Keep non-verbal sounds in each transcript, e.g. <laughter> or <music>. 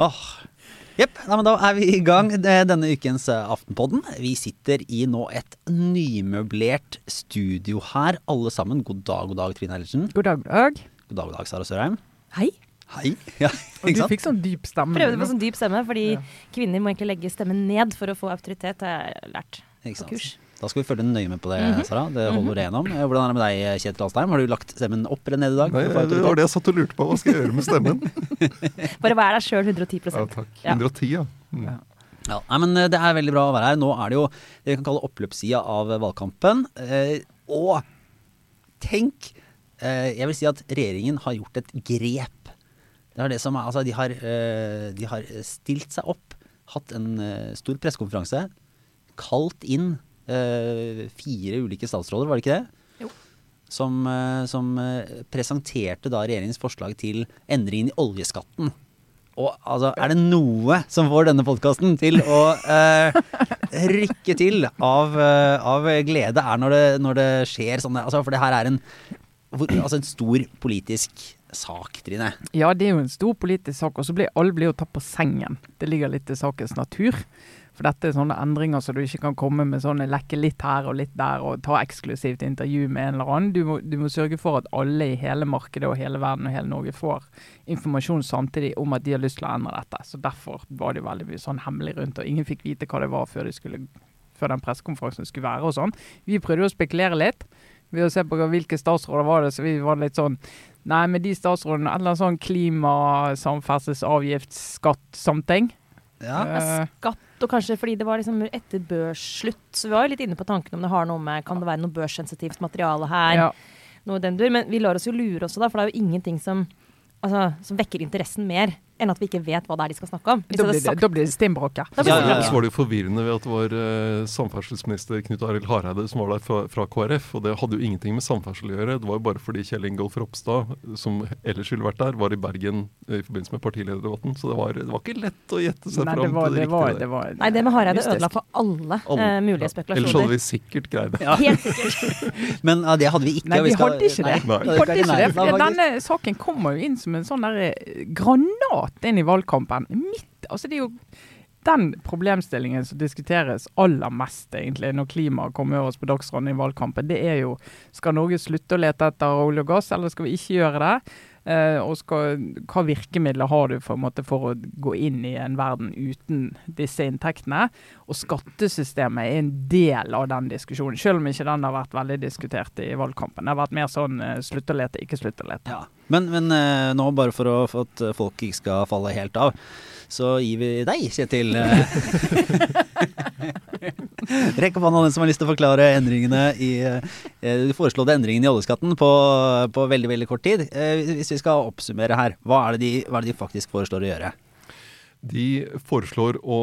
Åh. Jepp. Da er vi i gang eh, denne ukens eh, Aftenpodden. Vi sitter i nå et nymøblert studio her, alle sammen. God dag, god dag, Trine Eilertsen. God dag, god dag. God dag, god dag, Sara Sørheim. Hei. Hei. Ja, Og du fikk sånn dyp stemme. Prøvde på sånn dyp stemme, fordi Ja. kvinner må egentlig legge stemmen ned for å få autoritet, har jeg lært Ikke på sant? kurs. Da skal vi følge nøye med på det, Mhm. Sara. Det holder det gjennom. Eh, Hvordan er det med deg, Kjetil Alstheim? Har du lagt stemmen opp eller ned i dag? Nei, det var det jeg satt og lurte på. Hva skal jeg gjøre med stemmen? <laughs> Bare vær deg sjøl 110 Ja, takk. 110, ja. Mm. Ja. Ja, nei, men eh, Det er veldig bra å være her. Nå er det jo det vi kan kalle oppløpssida av valgkampen. Eh, og tenk eh, Jeg vil si at regjeringen har gjort et grep. Det er det som er, altså de har, eh, de har stilt seg opp, hatt en eh, stor pressekonferanse, kalt inn eh, fire ulike statsråder, var det ikke det? Jo. Som, eh, som eh, presenterte da regjeringens forslag til endringen i oljeskatten. Og altså, er det noe som får denne podkasten til å eh, rykke til av, eh, av glede, er når det, når det skjer sånn altså, For det her er en, altså en stor politisk sak, Trine. Ja, det er jo en stor politisk sak, og så blir alle blir jo tatt på sengen. Det ligger litt i sakens natur. For dette er sånne endringer så du ikke kan komme med sånne lekke litt her og litt der og ta eksklusivt intervju med en eller annen. Du må, du må sørge for at alle i hele markedet og hele verden og hele Norge får informasjon samtidig om at de har lyst til å endre dette. Så derfor var det veldig mye sånn hemmelig rundt, og ingen fikk vite hva det var før, de skulle, før den pressekonferansen skulle være og sånn. Vi prøvde å spekulere litt ved å se på hvilke statsråder var det, så vi var litt sånn Nei, med de statsrådene, eller sånn klima, samferdselsavgift, skatt, something. Ja. Eh, Skatt, og kanskje fordi det var liksom etter børsslutt, så vi var jo litt inne på tanken om det har noe med Kan det være noe børssensitivt materiale her? ja. Noe i den dur. Men vi lar oss jo lure også, da, for det er jo ingenting som, altså, som vekker interessen mer enn at vi ikke vet hva det er de skal snakke om. Hvis Da blir det, da blir det stinnbråke. Da Ja, det ja, ja. så var det jo forvirrende ved at det var uh, samferdselsminister Knut Arild Hareide som var der fra, fra KrF. Og det hadde jo ingenting med samferdsel å gjøre. Det var jo bare fordi Kjell Ingolf Ropstad, som ellers skulle vært der, var i Bergen eh, i forbindelse med partilederdebatten. Så det var, det var ikke lett å gjette seg Nei, fram det var, til det det var, riktige. det var Nei, det med Hareide ødela for alle, Alle. Uh, mulige Ja. Ellers hadde vi sikkert greid det. Ja. <laughs> Helt sikkert. <laughs> Men ja, det hadde vi ikke. Nei, vi skal- hadde ikke det. Nei. Hadde ikke det. Denne saken kommer jo inn som en sånn der eh, inn i valgkampen. Midt, altså det er jo den problemstillingen som diskuteres aller mest egentlig når klimaet kommer oss på dagsordenen i valgkampen, det er jo skal Norge slutte å lete etter olje og gass, eller skal vi ikke gjøre det? Eh, og skal, hva virkemidler har du for, måte, for å gå inn i en verden uten disse inntektene? Og skattesystemet er en del av den diskusjonen, selv om ikke den har vært veldig diskutert i valgkampen. Det har vært mer sånn eh, slutt å lete, ikke slutt å lete. Ja. Men, men eh, nå, bare for, å, for at folk ikke skal falle helt av, så gir vi deg, Kjetil. <laughs> Rekk opp hånda den som har lyst til å forklare endringene i eh, De foreslåtte endringene i oljeskatten på, på veldig veldig kort tid. Eh, hvis vi skal oppsummere her, hva er, de, hva er det de faktisk foreslår å gjøre? De foreslår å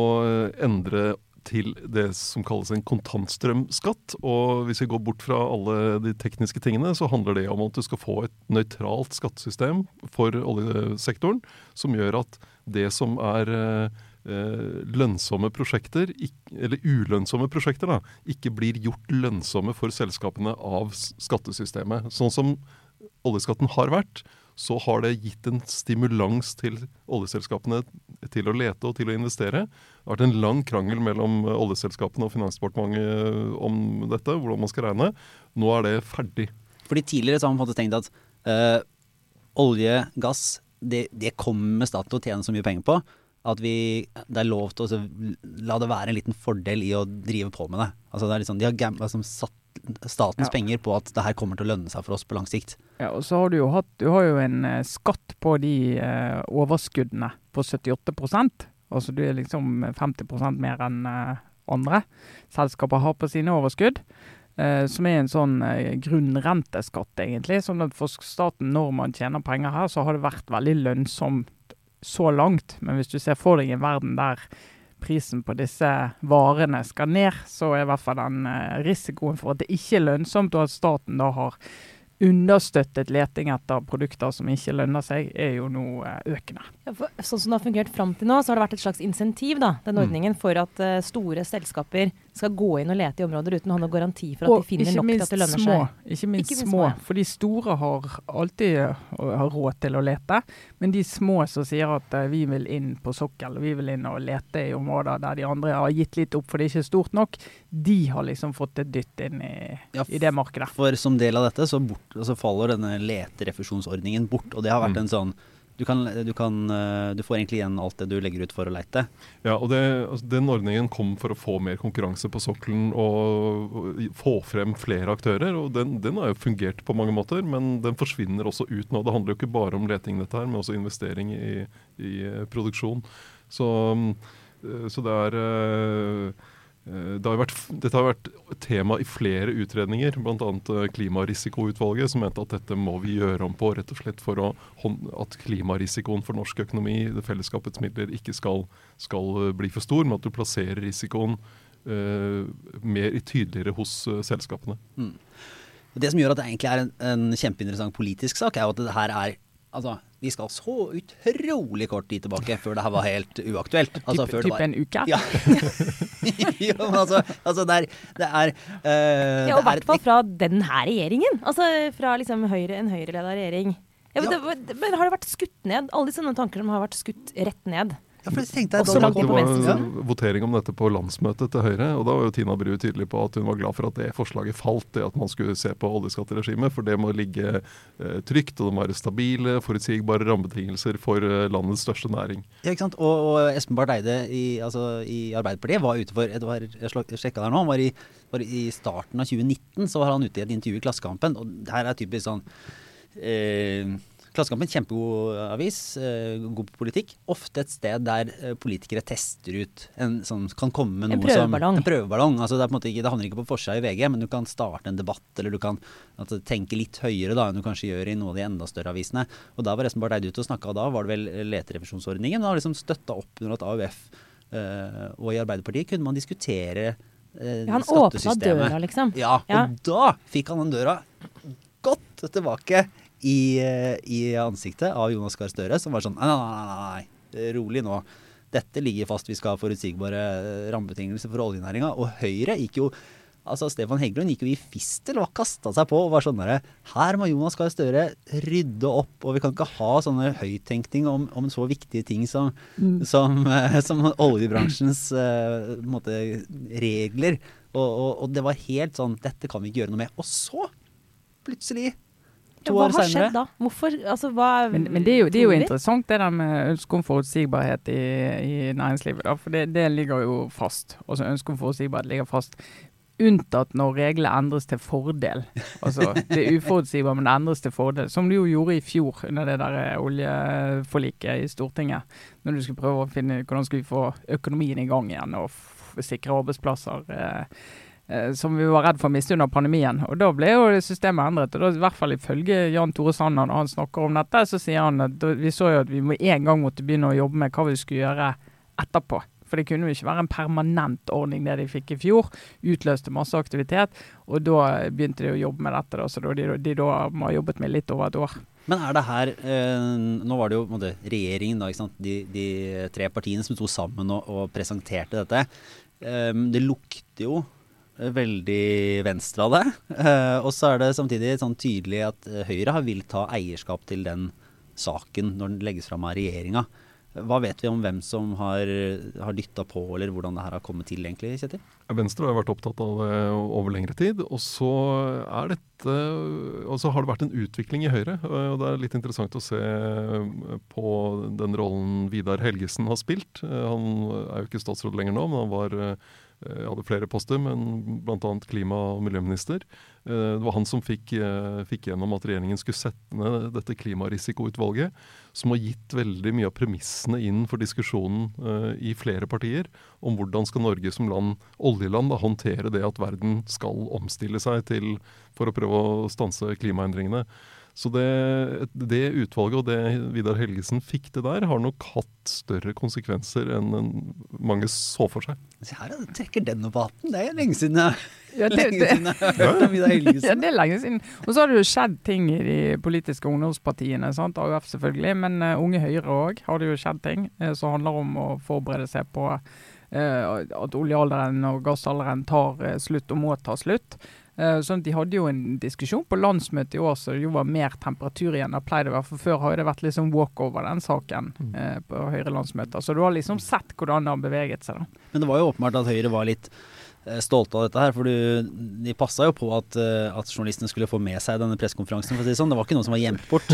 endre til det som kalles en kontantstrømskatt. Og hvis vi går bort fra alle de tekniske tingene, så handler det om at du skal få et nøytralt skattesystem for oljesektoren, som gjør at det som er eh, lønnsomme prosjekter, eller ulønnsomme prosjekter, da, ikke blir gjort lønnsomme for selskapene av skattesystemet. Sånn som oljeskatten har vært, så har det gitt en stimulans til oljeselskapene til å lete og til å investere. Det har vært en lang krangel mellom eh, oljeselskapene og Finansdepartementet eh, om dette, hvordan man skal regne. Nå er det ferdig. Fordi tidligere så har man tenkt at øh, olje, gass, det, det kommer staten til å tjene så mye penger på at vi, det er lov til å la det være en liten fordel i å drive på med det. Altså det er sånn, De har altså, satt statens Ja. penger på at det her kommer til å lønne seg for oss på lang sikt. Ja, og så har du jo hatt Du har jo en eh, skatt på de eh, overskuddene på 78% Altså du er liksom 50 mer enn eh, andre selskaper har på sine overskudd. Eh, som er en sånn eh, grunnrenteskatt, egentlig. Sånn at for staten, når man tjener penger her, så har det vært veldig lønnsomt så langt. Men hvis du ser for deg en verden der prisen på disse varene skal ned, så er i hvert fall den eh, risikoen for at det ikke er lønnsomt, og at staten da har understøttet leting etter produkter som ikke lønner seg, er jo nå eh, økende. Ja, sånn som det har fungert fram til nå, så har det vært et slags insentiv, da, den Mm. ordningen, for at eh, store selskaper skal gå inn og lete i områder uten å ha noen garanti for at Og de finner nok til at det lønner små. seg. Ikke minst Ikke minst små. små. For de store har alltid uh, har råd til å lete. Men de små som sier at uh, vi vil inn på sokkel, vi vil inn og lete i områder der de andre har gitt litt opp for det ikke er stort nok, de har liksom fått et dytt inn i, Ja, i det markedet. For som del av dette så, bort, så faller denne leterefusjonsordningen bort. Og det har vært Mm. en sånn du, kan, du, kan, eh, du får egentlig igjen alt det du legger ut for å leite. Ja, og det, altså, Den ordningen kom for å få mer konkurranse på sokkelen og, få frem flere aktører. og den, den har jo fungert på mange måter, men den forsvinner også ut nå. Det handler jo ikke bare om leting, dette her, men også investering i, i eh, produksjon. Så, mm, eh, så det er det har vært, dette har vært tema i flere utredninger, bl.a. Klimarisikoutvalget, som mente at dette må vi gjøre om på, rett og slett for å, at klimarisikoen for norsk økonomi, det fellesskapets midler, ikke skal, skal eh, bli for stor, men at du plasserer risikoen uh, mer tydeligere hos uh, selskapene. Det som gjør at det egentlig er en, en kjempeinteressant politisk sak, er jo at det her er Altså, vi skal så utrolig kort tid tilbake før det her var helt uaktuelt. Altså, Typ, typ var- en uke? Ja. <laughs> jo, men altså, altså det er, det er uh, Ja, og i er hvert fall fra den her regjeringen. Altså fra liksom høyre, en høyreleda regjering. Ja, men, Ja. det, men har det vært skutt ned? Alle disse tankene har vært skutt rett ned. Ja, for jeg tenkte Også da- langt det var votering om dette på landsmøtet til Høyre, og da var jo Tina Bru tydelig på at hun var glad for at det forslaget falt, det at man skulle se på oljeskatteregimet, for det må ligge eh, trygt, og det må være stabile, forutsigbare rammebetingelser for eh, landets største næring. Ja, ikke sant? Og, og Espen Barth Eide i, altså, i Arbeiderpartiet var ute for det Jeg jeg sjekka der nå, han var i, var i starten av 2019 så var han ute i et intervju i Klassekampen, og det her er typisk sånn eh, Klassekampen, kjempegod avis, eh, god på politikk. Ofte et sted der eh, politikere tester ut en som Kan komme med En noe prøveballong. som En prøveballong. Altså, det, en ikke, det handler ikke på forsida i VG, men du kan starte en debatt, eller du kan altså, tenke litt høyere da enn du kanskje gjør i noen av de enda større avisene. Og da var Espen Barth Eide ute og snakka, da var det vel leterefusjonsordningen. Men har liksom støtta opp under at AUF øh, og i Arbeiderpartiet kunne man diskutere øh, Ja, han åpna døra, liksom. Ja, Ja. og da fikk han den døra godt tilbake i, eh, i ansiktet av Jonas Gahr Støre, som var sånn nei, nei, nei, nei, rolig nå. Dette ligger fast, vi skal ha forutsigbare eh, rammebetingelser for oljenæringa. Og Høyre gikk jo Altså Stefan Heggelund gikk jo i fistel og kasta seg på og var sånn derre Her må Jonas Gahr Støre rydde opp, og vi kan ikke ha sånne høyttenkning om, om så viktige ting som, som, eh, som oljebransjens uh, måte, regler. Og, og, og det var helt sånn Dette kan vi ikke gjøre noe med. Og så, plutselig, Ja, to hva har skjedd da? Hvorfor? Altså, hva Men, men det, er jo, det er jo interessant det der med ønske om forutsigbarhet i, i næringslivet. Da, for det, det ligger jo fast. Altså Ønsket om forutsigbarhet ligger fast. Unntatt når reglene endres til fordel. Altså Det er uforutsigbart, men det endres til fordel. Som du jo gjorde i fjor under det der eh, oljeforliket i Stortinget. Når du skulle prøve å finne hvordan skulle vi få økonomien i gang igjen og f sikre arbeidsplasser. Eh, som vi var redd for å miste under pandemien. Og Da ble jo systemet endret. og da, i hvert fall Ifølge Jan Tore Sanner, når han snakker om dette, så sier han at vi så jo at vi med en gang måtte begynne å jobbe med hva vi skulle gjøre etterpå. For det kunne jo ikke være en permanent ordning det de fikk i fjor. Utløste masse aktivitet. Og da begynte de å jobbe med dette, da, så de, de da må ha jobbet med litt over et år. Men er det her eh, Nå var det jo måtte, regjeringen, da? De, de tre partiene som sto sammen og, og presenterte dette. Eh, det lukter jo eh, veldig venstre av det. Eh, og så er det samtidig sånn tydelig at eh, Høyre har vil ta eierskap til den saken når den legges fram av regjeringa. Hva vet vi om hvem som har, har dytta på, eller hvordan det her har kommet til, egentlig, Kjetil? Venstre har vært opptatt av det over lengre tid. Og så dette Og så har det vært en utvikling i Høyre. Og det er litt interessant å se på den rollen Vidar Helgesen har spilt. Han er jo ikke statsråd lenger nå, men han var hadde flere poster, men bl.a. klima- og miljøminister. Det var han som fikk, fikk gjennom at regjeringen skulle sette ned dette klimarisikoutvalget, som har gitt veldig mye av premissene inn for diskusjonen i flere partier om hvordan skal Norge som land, oljeland da, håndtere det at verden skal omstille seg til for å prøve å stanse klimaendringene. Så det, det, utvalget og det Vidar Helgesen fikk det der, har nok hatt større konsekvenser enn mange så for seg. Se her, jeg trekker den opp hatten. Det er lenge siden jeg, Ja, det- lenge siden jeg har hørt om Vidar Ja, det er lenge siden. Og så har det jo skjedd ting i de politiske ungdomspartiene. sant? AUF selvfølgelig, men uh, Unge Høyre òg har det jo skjedd ting uh, som handler om å forberede seg på eh, at oljealderen og gassalderen tar eh, slutt og må ta slutt. Eh, sånn at De hadde jo en diskusjon på landsmøtet i år så det jo var mer temperatur igjen. Det pleide å være, for Før har det vært liksom walkover, den saken, Mm. eh, på Høyre-landsmøter. Så du har liksom sett hvordan det har beveget seg. da. Men det var jo åpenbart at Høyre var litt stolte av dette her. For du, de passa jo på at, eh, at journalistene skulle få med seg denne pressekonferansen. si Det sånn. Det var ikke noe som var gjemt bort.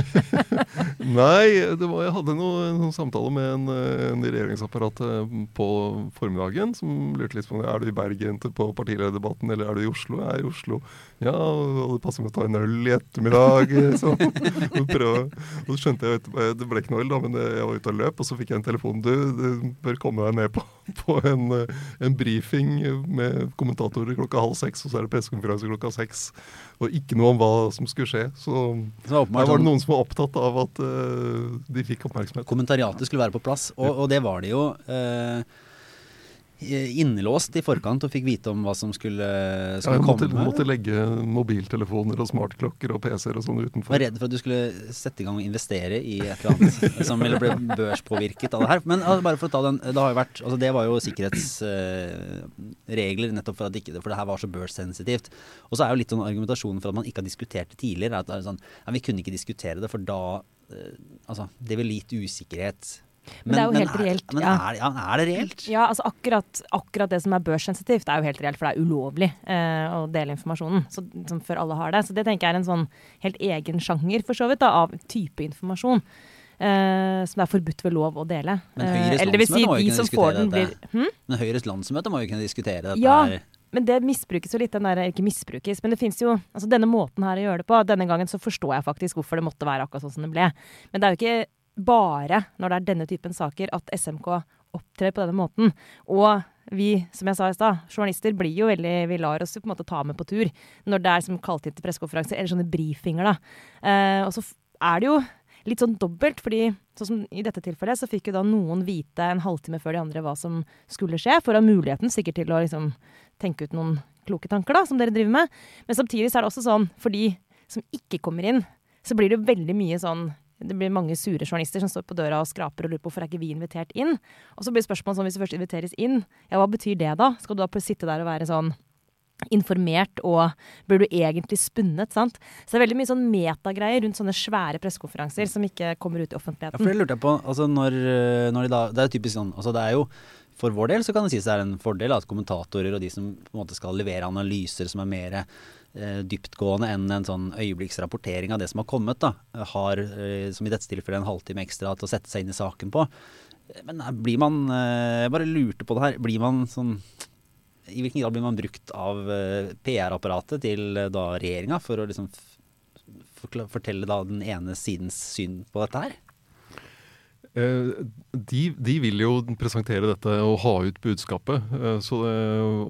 <laughs> Nei, var, jeg hadde noen noe samtale med en, eh, en i regjeringsapparatet på formiddagen som lurte litt på er du i Bergen på partilederdebatten, eller er du i Oslo? Jeg er i Oslo. Ja, og det passer med å ta en øl i ettermiddag. Så, <laughs> Og, og så skjønte jeg etterpå, Det ble ikke noe øl, da, men jeg var ute og løp, og så fikk jeg en telefon. Du, du bør komme deg ned på, <laughs> på en, eh, en brifing med kommentatorer klokka halv seks, og så er det pressekonferanse klokka seks. Og ikke noe om hva som skulle skje. Så Så der var det sånn, noen som var opptatt av at uh, de fikk oppmerksomhet. Kommentariatet skulle være på plass, og, og det var det jo. Eh, innelåst i forkant og fikk vite om hva som skulle, Ja, skulle ja, måtte, komme. måtte legge mobiltelefoner og smartklokker og PC-er og sånn var redd for at du skulle sette i gang og investere i et eller annet <laughs> som ville bli børspåvirket av det her. Men altså, bare for å ta den, det har jo vært, altså det var jo sikkerhetsregler nettopp for at ikke, for det her var så børssensitivt. Og så er jo litt sånn argumentasjonen for at man ikke har diskutert det tidligere, at det sånn, ja, vi kunne ikke diskutere det, for da, eh, altså, det ville gitt usikkerhet. Men det er jo helt reelt, Men ja. er, ja, er det reelt? Ja, altså akkurat, akkurat det som er børssensitivt, er jo helt reelt, for det er ulovlig eh, å dele informasjonen. Så, som før alle har det. Så det tenker jeg er en sånn helt egen sjanger, for så vidt, da, av type informasjon. Eh, som det er forbudt ved lov å dele. Men Eh, Høyres eller si, landsmøte må jo kunne diskutere får blir dette. hm? Men Høyres landsmøte må jo kunne diskutere dette Ja. her. Men det misbrukes jo litt, den der, ikke misbrukes, men det fins jo altså Denne måten her å gjøre det på, denne gangen så forstår jeg faktisk hvorfor det måtte være akkurat sånn som det ble. Men det er jo ikke bare når det er denne typen saker at SMK opptrer på denne måten. Og vi, som jeg sa i stad, journalister blir jo veldig Vi lar oss jo på en måte ta med på tur når det er som kalt inn til pressekonferanser, eller sånne brifinger, da. Eh, og så er det jo litt sånn dobbelt, fordi sånn som i dette tilfellet, så fikk jo da noen vite en halvtime før de andre hva som skulle skje, for å ha muligheten sikkert til å liksom tenke ut noen kloke tanker, da, som dere driver med. Men samtidig så er det også sånn, for de som ikke kommer inn, så blir det jo veldig mye sånn det blir mange sure journalister som står på døra og skraper og lurer på hvorfor er ikke vi invitert inn. Og så blir spørsmålet sånn, hvis du først inviteres inn, ja, hva betyr det da? Skal du da sitte der og være sånn informert og blir du egentlig spunnet, sant? Så det er veldig mye sånn metagreier rundt sånne svære pressekonferanser som ikke kommer ut i Ja, for offentligheten. det lurte jeg på, altså når, når de da, det er typisk sånn, altså det er jo, for vår del så kan det sies det er en fordel at kommentatorer og de som på en måte skal levere analyser som er mer eh, dyptgående enn en sånn øyeblikksrapportering av det som har kommet, da, har, eh, som i dette tilfellet, en halvtime ekstra til å sette seg inn i saken på. Men eh, blir man, eh, jeg bare lurte på det her, blir man sånn, i hvilken grad blir man brukt av eh, PR-apparatet til eh, da regjeringa for å liksom fortelle da den ene sidens syn på dette her? Eh, de, de vil jo presentere dette og ha ut budskapet. eh, så det,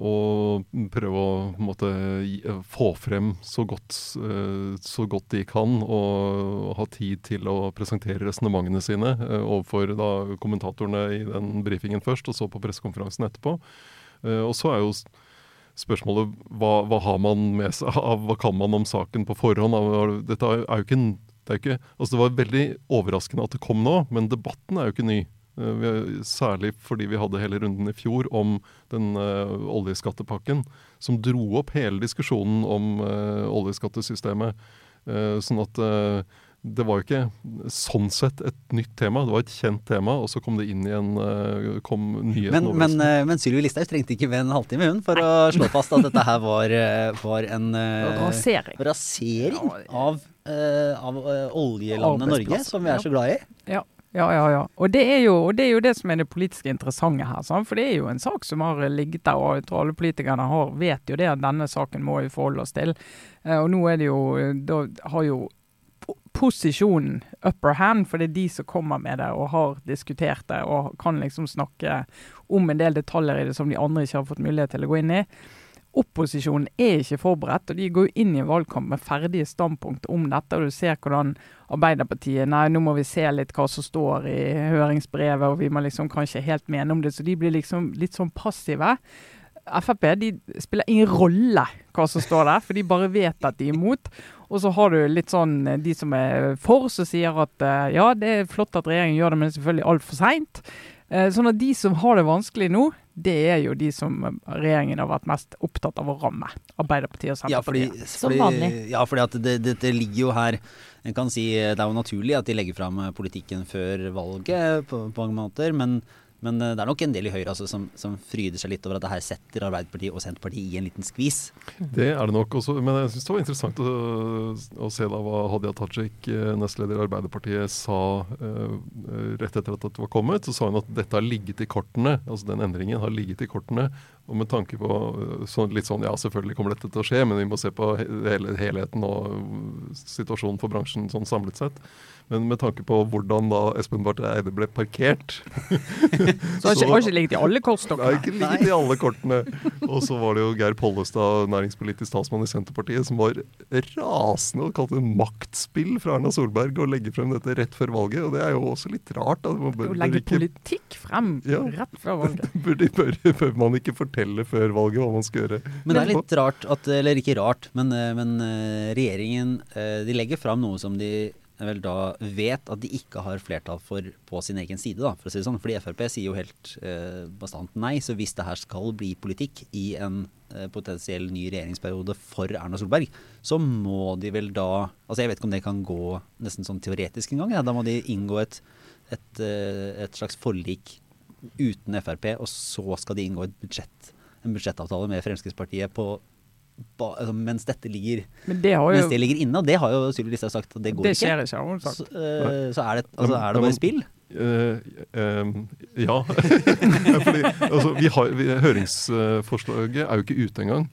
og prøve å eh, få frem så godt, eh, så godt de kan, og ha tid til å presentere resonnementene sine eh, overfor da, kommentatorene i den brifingen først, og så på pressekonferansen etterpå. Eh, og så er jo spørsmålet hva, hva har man med seg hva kan man om saken på forhånd? Dette er jo ikke en det, ikke, altså det var veldig overraskende at det kom nå, men debatten er jo ikke ny. Eh, Særlig fordi vi hadde hele runden i fjor om den uh, oljeskattepakken, som dro opp hele diskusjonen om uh, oljeskattesystemet. Uh, sånn at eh, det var jo ikke sånn sett et nytt tema, det var et kjent tema, og så kom det inn i en eh, kom nyheten Men, men, eh, men Sylvi Listhaug trengte ikke ved en halvtime hun for å slå fast at dette her var, eh, var en Rasering. rasering av, av oljelandet Norge, som vi er så glad i. Ja, ja, ja. ja. Og, det er jo, og det er jo det som er det politiske interessante her. Sant? For det er jo en sak som har ligget der, og jeg tror alle politikerne har, vet jo det at denne saken må vi forholde oss til. Eh, og nå er det jo Da har jo posisjonen upper hand, for det er de som kommer med det og har diskutert det og kan liksom snakke om en del detaljer i det som de andre ikke har fått mulighet til å gå inn i. Opposisjonen er ikke forberedt, og de går inn i en valgkamp med ferdige standpunkt om dette. og Du ser hvordan Arbeiderpartiet Nei, nå må vi se litt hva som står i høringsbrevet, og vi må liksom kanskje helt mene om det. Så de blir liksom litt sånn passive. Frp de spiller ingen rolle hva som står der, for de bare vet at de er imot. Og så har du litt sånn eh, de som er for, som sier at eh, ja, det er flott at regjeringen gjør det, men det er selvfølgelig altfor seint. Eh, sånn at de som har det vanskelig nå, det er jo de som regjeringen har vært mest opptatt av å ramme. Arbeiderpartiet og Ja, fordi, Senterpartiet. Som vanlig. Ja, fordi at det, det, det ligger jo her En kan si Det er jo naturlig at de legger fram politikken før valget på, på mange måter, men, men det er nok en del i Høyre altså, som, som fryder seg litt over at det her setter Arbeiderpartiet og Senterpartiet i en liten skvis. Det er det nok også, men jeg syns det var interessant å, å se da hva Hadia Tajik, eh, nestleder i Arbeiderpartiet, sa uh, rett etter at dette var kommet. Så sa hun at dette har ligget i kortene, altså den endringen har ligget i kortene. Og med tanke på eh, sånn, litt sånn ja, selvfølgelig kommer dette til å skje, men vi må se på hele, helheten og eh, situasjonen for bransjen sånn samlet sett. Men med tanke på hvordan da Espen Barth Eide ble parkert <laughs> Så har ikke, har ikke ligget i alle kortstokkene. ikke ligget i alle kortene. Og så var det jo Geir Pollestad, næringspolitisk talsmann i Senterpartiet, som var rasende og kalte det maktspill fra Erna Solberg å legge frem dette rett før valget. Og det er jo også litt rart. Å legge ikke, politikk frem Ja. rett før valget. <laughs> Burde, bør, bør man ikke fortelle før valget hva man skal gjøre? Men det er litt rart at Eller ikke rart, men, eh, men eh, regjeringen eh, De legger fram noe som de vel da vet at de ikke har flertall for på sin egen side, da, for å si det sånn. Fordi Frp sier jo helt eh, bastant nei. Så hvis det her skal bli politikk i en eh, potensiell ny regjeringsperiode for Erna Solberg, så må de vel da Altså jeg vet ikke om det kan gå nesten sånn teoretisk engang. Ja. Da må de inngå et, et, eh, et slags forlik uten Frp, og så skal de inngå et budsjett, en budsjettavtale med Fremskrittspartiet på ba, altså, mens dette ligger Men det jo, mens det ligger inne, og det har jo Sylvi Listhaug sagt at det går Det ikke. skjer ikke, har hun sagt. Så, uh, så er det, altså, er det bare spill? Uh, eh, <laughs> ja. Fordi, altså, vi har, vi, høringsforslaget er jo ikke ute engang.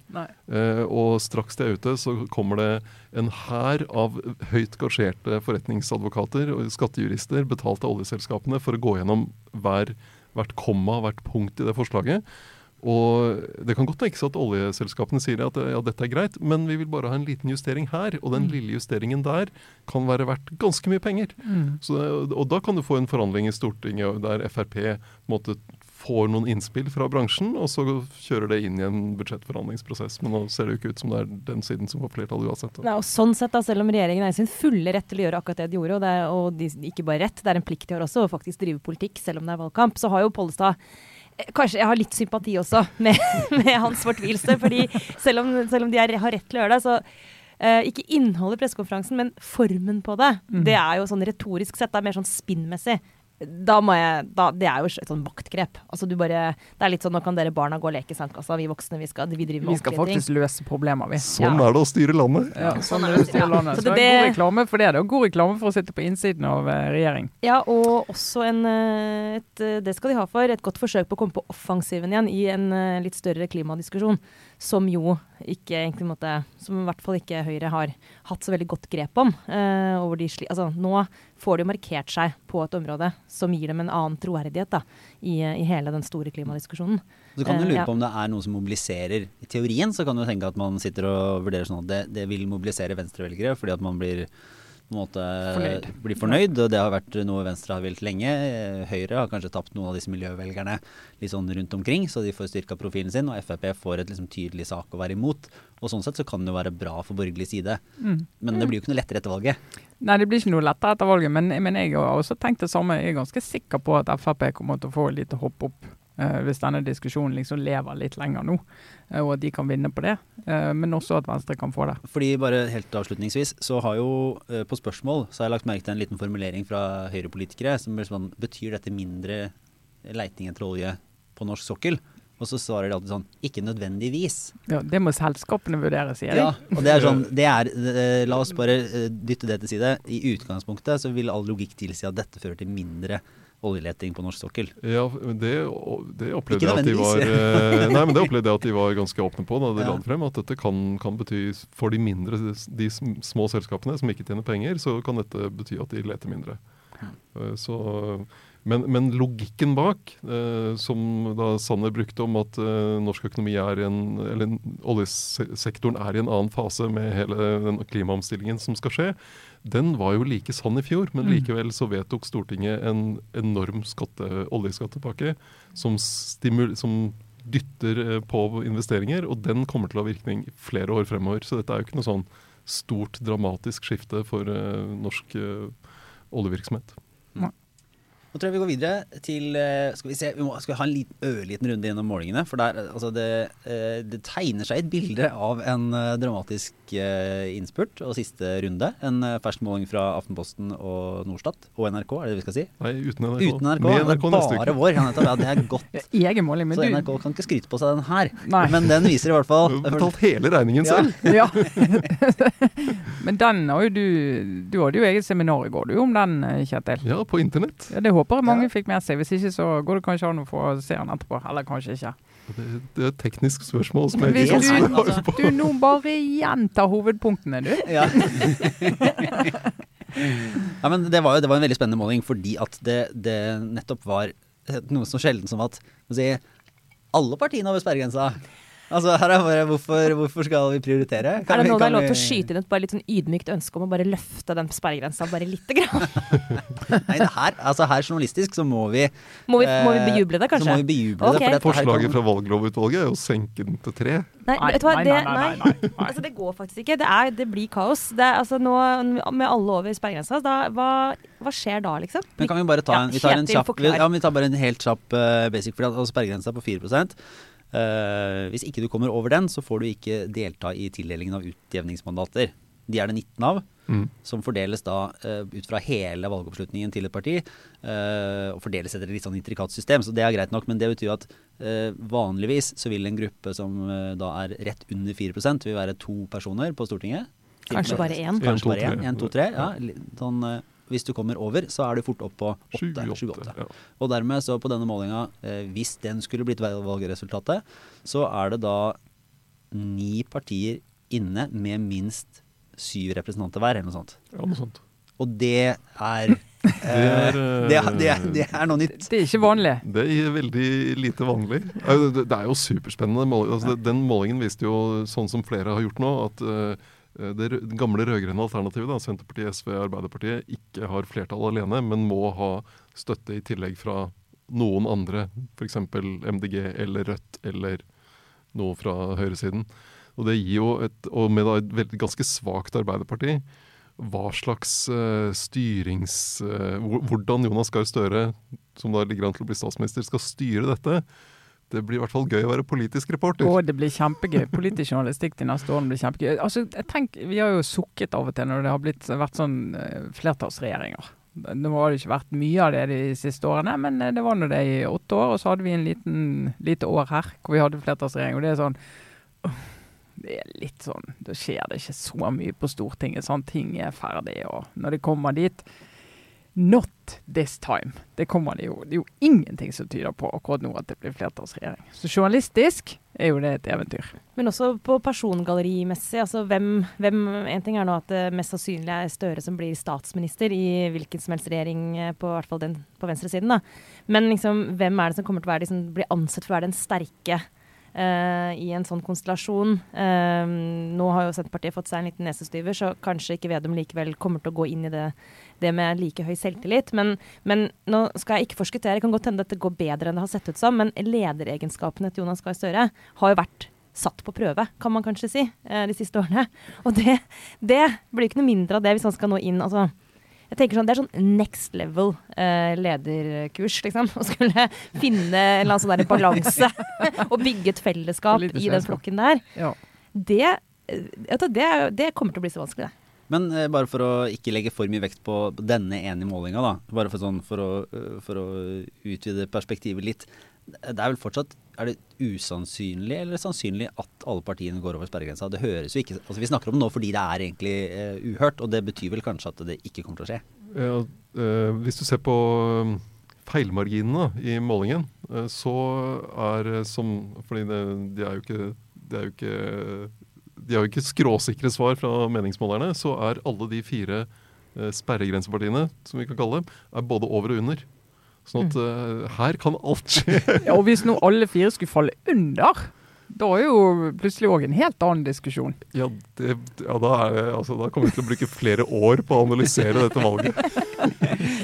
Eh, og straks det er ute, så kommer det en hær av høyt gasjerte forretningsadvokater og skattejurister betalt av oljeselskapene for å gå gjennom hver, hvert komma, hvert punkt i det forslaget. Og Det kan godt tenkes at oljeselskapene sier at ja, dette er greit, men vi vil bare ha en liten justering her. Og den lille justeringen der kan være verdt ganske mye penger. Mm. Så, og da kan du få en forhandling i Stortinget der Frp måtte, får noen innspill fra bransjen, og så kjører det inn i en budsjettforhandlingsprosess. Men nå ser det jo ikke ut som det er den siden som får flertall uansett. Nei, og sånn sett da, Selv om regjeringen er i sin fulle rett til å gjøre akkurat det de gjorde, og, det er, og de, ikke bare rett, det er en plikt de har også, å faktisk drive politikk selv om det er valgkamp, så har jo Pollestad Kanskje jeg har litt sympati også med, <laughs> med hans fortvilelse. fordi selv om, selv om de er, har rett til å gjøre det, så Uh, ikke innholdet i pressekonferansen, men formen på det. Mm. Det er jo sånn retorisk sett, det er mer sånn spinnmessig. Da må jeg, da, Det er jo et sånn maktgrep. Altså du bare, det er litt sånn Nå kan dere barna gå og leke i sandkassa, vi voksne vi skal vi driver med Vi skal faktisk ting. løse problemer, vi. Sånn Ja. er det å styre landet. Ja, Sånn sånn er det å styre landet. Så det det- er god reklame for det. Det er god reklame for å sitte på innsiden av eh, regjering. Ja, og også en, eh, et, eh, det skal de ha for, et godt forsøk på å komme på offensiven igjen i en litt større klimadiskusjon, som jo ikke egentlig måtte, som i hvert fall ikke Høyre har hatt så veldig godt grep om. eh, sli, altså, nå får de jo markert seg på et område som gir dem en annen troverdighet da, i, i hele den store klimadiskusjonen. Så kan du Eh, lure ja. på om det er noe som mobiliserer. I teorien så kan du tenke at man sitter og vurderer sånn at det, det vil mobilisere venstrevelgere, fordi at man blir på en måte Fornøyd. blir fornøyd, og det har vært noe Venstre har villet lenge. Eh, Høyre har kanskje tapt noen av disse miljøvelgerne litt sånn rundt omkring, så de får styrka profilen sin, og Frp får et liksom tydelig sak å være imot. Og sånn sett så kan det jo være bra for borgerlig side. Mm. Men det blir jo ikke noe lettere etter valget. Nei, det blir ikke noe lettere etter valget, men, men jeg har også tenkt det samme. Jeg er ganske sikker på at Frp kommer til å få et lite hopp opp hvis denne diskusjonen liksom lever litt lenger nå, eh, og at de kan vinne på det. Eh, men også at Venstre kan få det. Fordi bare helt avslutningsvis, så har jo eh, på spørsmål så har jeg lagt merke til en liten formulering fra Høyre-politikere som blir sånn Betyr dette mindre leiting etter olje på norsk sokkel? Og så svarer de alltid sånn Ikke nødvendigvis. Ja, det må selskapene vurdere, sier de. Ja, og det er sånn det er, eh, La oss bare eh, dytte det til side. I utgangspunktet så vil all logikk tilsi at dette fører til mindre oljeleting på norsk sokkel. Ja, det, det opplevde jeg at de var eh, Nei, men det opplevde jeg at de var ganske åpne på da de Ja. la det frem. At dette kan, kan bety for de mindre, de små selskapene som ikke tjener penger, så kan dette bety at de leter mindre. Eh, Så, men, men logikken bak, eh, som da Sanner brukte om at norsk økonomi er i en Eller oljesektoren er i en annen fase med hele den klimaomstillingen som skal skje, den var jo like sann i fjor. Men Mm. likevel så vedtok Stortinget en enorm skatte, oljeskattepakke som, som dytter eh, på investeringer, og den kommer til å ha virkning flere år fremover. Så dette er jo ikke noe sånn stort, dramatisk skifte for eh, norsk oljevirksomhet. oljevirksomhet. Nå tror jeg vi går videre til eh, Skal vi se, vi må, skal vi ha en liten, ørliten runde gjennom målingene. For der, altså det, eh, det tegner seg et bilde av en eh, dramatisk innspurt og siste runde. En fersk måling fra Aftenposten og Norstat og NRK, er det det vi skal si? Nei, uten NRK. Uten NRK. Med det er neste bare uke. vår. Ja, nettopp. Ja, det er godt. <laughs> Egen måling, men Så du NRK kan ikke skryte på seg den her. Nei. Men den viser i hvert fall <laughs> Du har betalt hele regningen Ja. selv. Ja. <laughs> men den har jo du Du hadde jo eget seminar i går, du, om den, Kjetil. Ja, på internett. Ja, det håper mange Ja. fikk med seg. Hvis ikke så går det kanskje an å få se den etterpå. Eller kanskje ikke. Det, det er et teknisk spørsmål som jeg ikke kan svare på. Du, nå bare gjenta hovedpunktene, du. <laughs> Ja. ja, men det var jo det var en veldig spennende måling fordi at det, det nettopp var noe så sjelden som at si, alle partiene over sperregrensa. Altså her er bare hvorfor, hvorfor skal vi prioritere? Er det nå det er lov til å skyte inn et bare litt sånn ydmykt ønske om å bare løfte den sperregrensa bare lite grann? <laughs> Nei, det her, altså her journalistisk så må vi Må vi, må vi eh, bejuble det, kanskje? Så må vi bejuble okay. det. for dette Forslaget fra valglovutvalget er jo å senke den til tre. Nei, vet du hva, det, nei, nei, nei. Altså, det går faktisk ikke. Det, er, det blir kaos. Det altså, nå, med alle over sperregrensa, da, hva, hva skjer da, liksom? Men kan vi bare ta Ja, en, vi tar en kjapp, vi, ja, vi tar bare en helt kjapp uh, basic, for altså sperregrensa er på 4 Eh, Hvis ikke du kommer over den, så får du ikke delta i tildelingen av utjevningsmandater. De er det 19 av, Mm. som fordeles da eh, ut fra hele valgoppslutningen til et parti. eh, og fordeles etter et litt sånn intrikat system, så det er greit nok. Men det betyr at eh, vanligvis så vil en gruppe som eh, da er rett under 4% vil være to personer på Stortinget. Kanskje bare én? En, Kanskje bare én. En, to, tre. Ja, sånn, eh, hvis du kommer over, så er du fort opp på Sju, åtte. åtte, sju, åtte. ja. Og dermed så på denne målinga, eh, hvis den skulle blitt valg- valgresultatet, så er det da ni partier inne med minst syv representanter hver, eller noe sånt. Ja, noe sånt. Og det er det <laughs> er, eh, det, er, det, er, det er noe nytt. Det er ikke vanlig. Det er veldig lite vanlig. Det det er jo superspennende. Altså, den målingen viste jo, sånn som flere har gjort nå, at eh, det gamle rød-grønne alternativet, da, Senterpartiet, SV Arbeiderpartiet, ikke har flertall alene, men må ha støtte i tillegg fra noen andre, f.eks. MDG eller Rødt eller noe fra høyresiden. Og det gir jo et, og med et veldig, ganske svakt Arbeiderparti, hva slags uh, styrings... Uh, hvordan Jonas Gahr Støre, som da ligger an til å bli statsminister, skal styre dette, det blir i hvert fall gøy å være politisk reporter. Å, det blir kjempegøy. Politisk journalistikk de neste årene blir kjempegøy. Altså, tenk, vi har jo sukket av og til når det har blitt, vært sånn eh, flertallsregjeringer. Nå har det ikke vært mye av det de siste årene, men eh, det var nå det i åtte år. Og så hadde vi en liten lite år her hvor vi hadde flertallsregjering. Og det er sånn Det er litt sånn Da skjer det ikke så mye på Stortinget. Sånn ting er ferdig, og når det kommer dit Not this time. Det kommer det jo. Det er jo ingenting som tyder på akkurat nå at det blir flertallsregjering. Så journalistisk er jo det et eventyr. Men også på persongallerimessig. Altså hvem, hvem En ting er nå at det mest sannsynlig er Støre som blir statsminister i hvilken som helst regjering, eh, på hvert fall den på venstresiden. da. Men liksom, hvem er det som kommer til å være, liksom, bli ansett for å være den sterke Uh, i en sånn konstellasjon? Uh, nå har jo Senterpartiet fått seg en liten nesestyver, så kanskje ikke Vedum likevel kommer til å gå inn i det, det med like høy selvtillit. Men, men nå skal jeg ikke forskuttere, det kan godt hende dette går bedre enn det har sett ut som, men lederegenskapene til Jonas Gahr Støre har jo vært satt på prøve, kan man kanskje si, eh, de siste årene. <laughs> Og det, det blir ikke noe mindre av det hvis han skal nå inn. altså jeg tenker sånn, Det er sånn next level eh, lederkurs, liksom. Å skulle finne en eller annen sånn balanse <laughs> og bygge et fellesskap i den flokken der. Ja. Det, eh, det, det kommer til å bli så vanskelig, det. Men eh, bare for å ikke legge for mye vekt på denne ene målinga, da. Bare for, sånn, for, å, eh, for å utvide perspektivet litt. Det er vel fortsatt er det usannsynlig eller sannsynlig at alle partiene går over sperregrensa? Det høres jo ikke altså Vi snakker om det nå fordi det er egentlig eh, uhørt, og det betyr vel kanskje at det ikke kommer til å skje. Ja, eh, hvis du ser på eh, feilmarginene i målingen, eh, så er som Fordi det, de er jo ikke De er jo ikke de har jo ikke skråsikre svar fra meningsmålerne, så er alle de fire eh, sperregrensepartiene, som vi kan kalle dem, er både over og under. Sånn at eh, her kan alt skje. Ja, og hvis nå alle fire skulle falle under, da er jo plutselig òg en helt annen diskusjon. Ja, det, ja da, er det, altså, da kommer vi til å bruke flere år på å analysere dette valget. <laughs>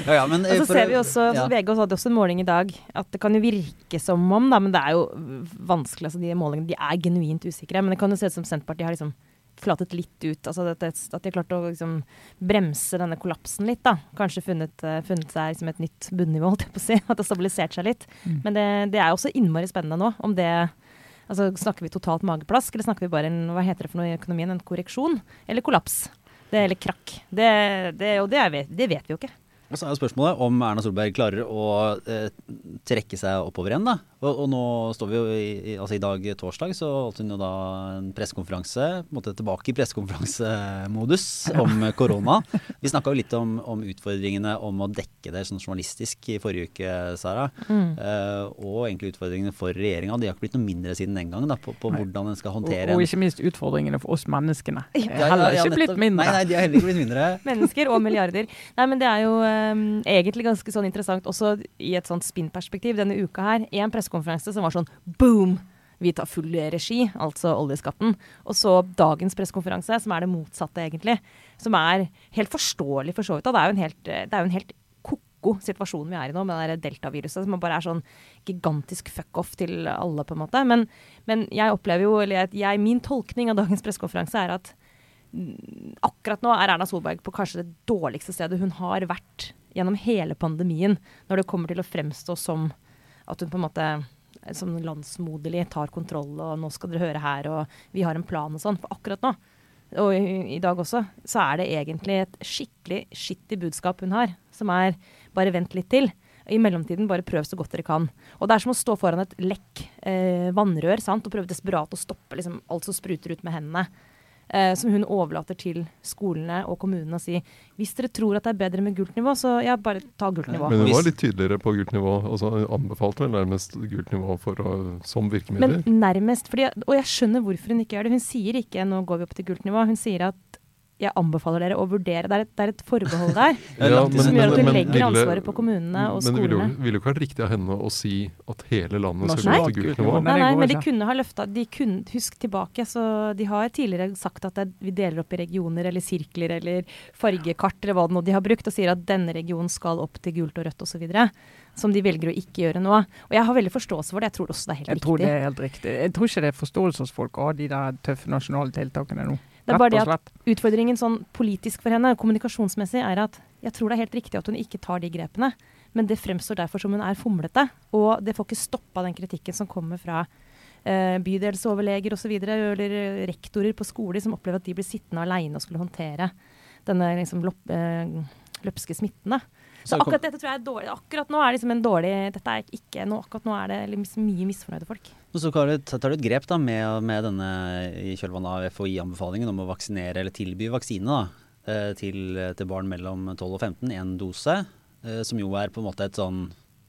Ja, ja, men, eh, Og så for ser vi også, ja. VG hadde også en måling i dag, at det kan jo virke som om, da, men det er jo vanskelig. altså De målingene de er genuint usikre. Men det kan jo se ut som Senterpartiet har liksom flatet litt ut. Altså at, at de har klart å liksom bremse denne kollapsen litt. da. Kanskje funnet, uh, funnet seg liksom et nytt bunnivå, holdt jeg på å si. <laughs> At det har stabilisert seg litt. Mm. Men det, det er også innmari spennende nå om det Altså, Snakker vi totalt mageplask, eller snakker vi bare en, hva heter det for noe i økonomien, en korreksjon? Eller kollaps? Det, eller krakk. Det, det, og det, er, det vet vi jo ikke. Og så er jo spørsmålet om Erna Solberg klarer å eh, trekke seg oppover igjen. da. Og, og, nå står vi jo i, i, altså i dag torsdag, så holdt hun jo da en pressekonferanse. på en måte Tilbake i pressekonferansemodus om korona. Vi snakka jo litt om, om, utfordringene om å dekke det sånn journalistisk i forrige uke, Sara. Mm. Eh, og egentlig utfordringene for regjeringa. De har ikke blitt noe mindre siden den gang da, på, på hvordan en skal håndtere og, og, ikke minst utfordringene for oss menneskene. Ja, heller ikke ja, blitt mindre. Nei, nei, de har heller ikke blitt mindre. Mennesker og milliarder. Nei, men det er jo um, egentlig ganske sånn interessant også i et sånt spinnperspektiv denne uka her. En pressekonferanse som var sånn boom! Vi tar full regi, altså oljeskatten. Og så dagens pressekonferanse, som er det motsatte, egentlig. Som er helt forståelig for så vidt. Det er jo en helt, det er jo en helt ko-ko situasjon vi er i nå, med det deltaviruset som bare er sånn gigantisk fuck-off til alle, på en måte. Men, men jeg opplever jo, eller jeg, min tolkning av dagens pressekonferanse er at akkurat nå er Erna Solberg på kanskje det dårligste stedet hun har vært gjennom hele pandemien, når det kommer til å fremstå som at hun på en måte som landsmoderlig tar kontroll, og nå skal dere høre her, og vi har en plan og sånn. For akkurat nå, og i, dag også, så er det egentlig et skikkelig skittig budskap hun har, som er bare vent litt til. I mellomtiden, bare prøv så godt dere kan. Og det er som å stå foran et lekk eh, vannrør sant? og prøve desperat å stoppe liksom, alt som spruter ut med hendene eh, som hun overlater til skolene og kommunene og si hvis dere tror at det er bedre med gult nivå, så ja, bare ta gult nivå. Men hun var litt tydeligere på gult nivå. altså Anbefalte vel nærmest gult nivå for å, som virkemiddel? Men nærmest, fordi, og jeg skjønner hvorfor hun ikke gjør det. Hun sier ikke nå går vi opp til gult nivå. Hun sier at jeg anbefaler dere å vurdere. Det er et, det er et forbehold der <laughs> ja, men, som gjør at du legger ansvaret på kommunene og skolene. Men det ville jo, ikke vært riktig av henne å si at hele landet skal gå til gult nivå. Nei, nei, men de kunne ha løfta Husk tilbake, så de har tidligere sagt at det, vi deler opp i regioner eller sirkler eller fargekart eller hva det nå de har brukt, og sier at denne regionen skal opp til gult og rødt osv. Som de velger å ikke gjøre nå. Og jeg har veldig forståelse for det. Jeg tror også det er helt jeg riktig. Tror det er helt riktig. Jeg tror ikke det er forståelse hos folk av de der tøffe nasjonale tiltakene nå. Det er bare det at utfordringen sånn politisk for henne, kommunikasjonsmessig, er at jeg tror det er helt riktig at hun ikke tar de grepene. Men det fremstår derfor som hun er fomlete. Og det får ikke stoppa den kritikken som kommer fra eh, bydelsoverleger osv. Eller rektorer på skoler som opplever at de blir sittende aleine og skulle håndtere denne liksom, lopp, eh, løpske smitten. Så akkurat dette tror jeg er dårlig. Akkurat nå er det liksom en dårlig Dette er ikke nå, akkurat nå er det liksom mye misfornøyde folk. Og så tar du et grep da med, med denne i kjølvannet av FHI-anbefalingen om å vaksinere eller tilby vaksine da, eh, til, til, barn mellom 12 og 15, én dose. Eh, som jo er på en måte et sånn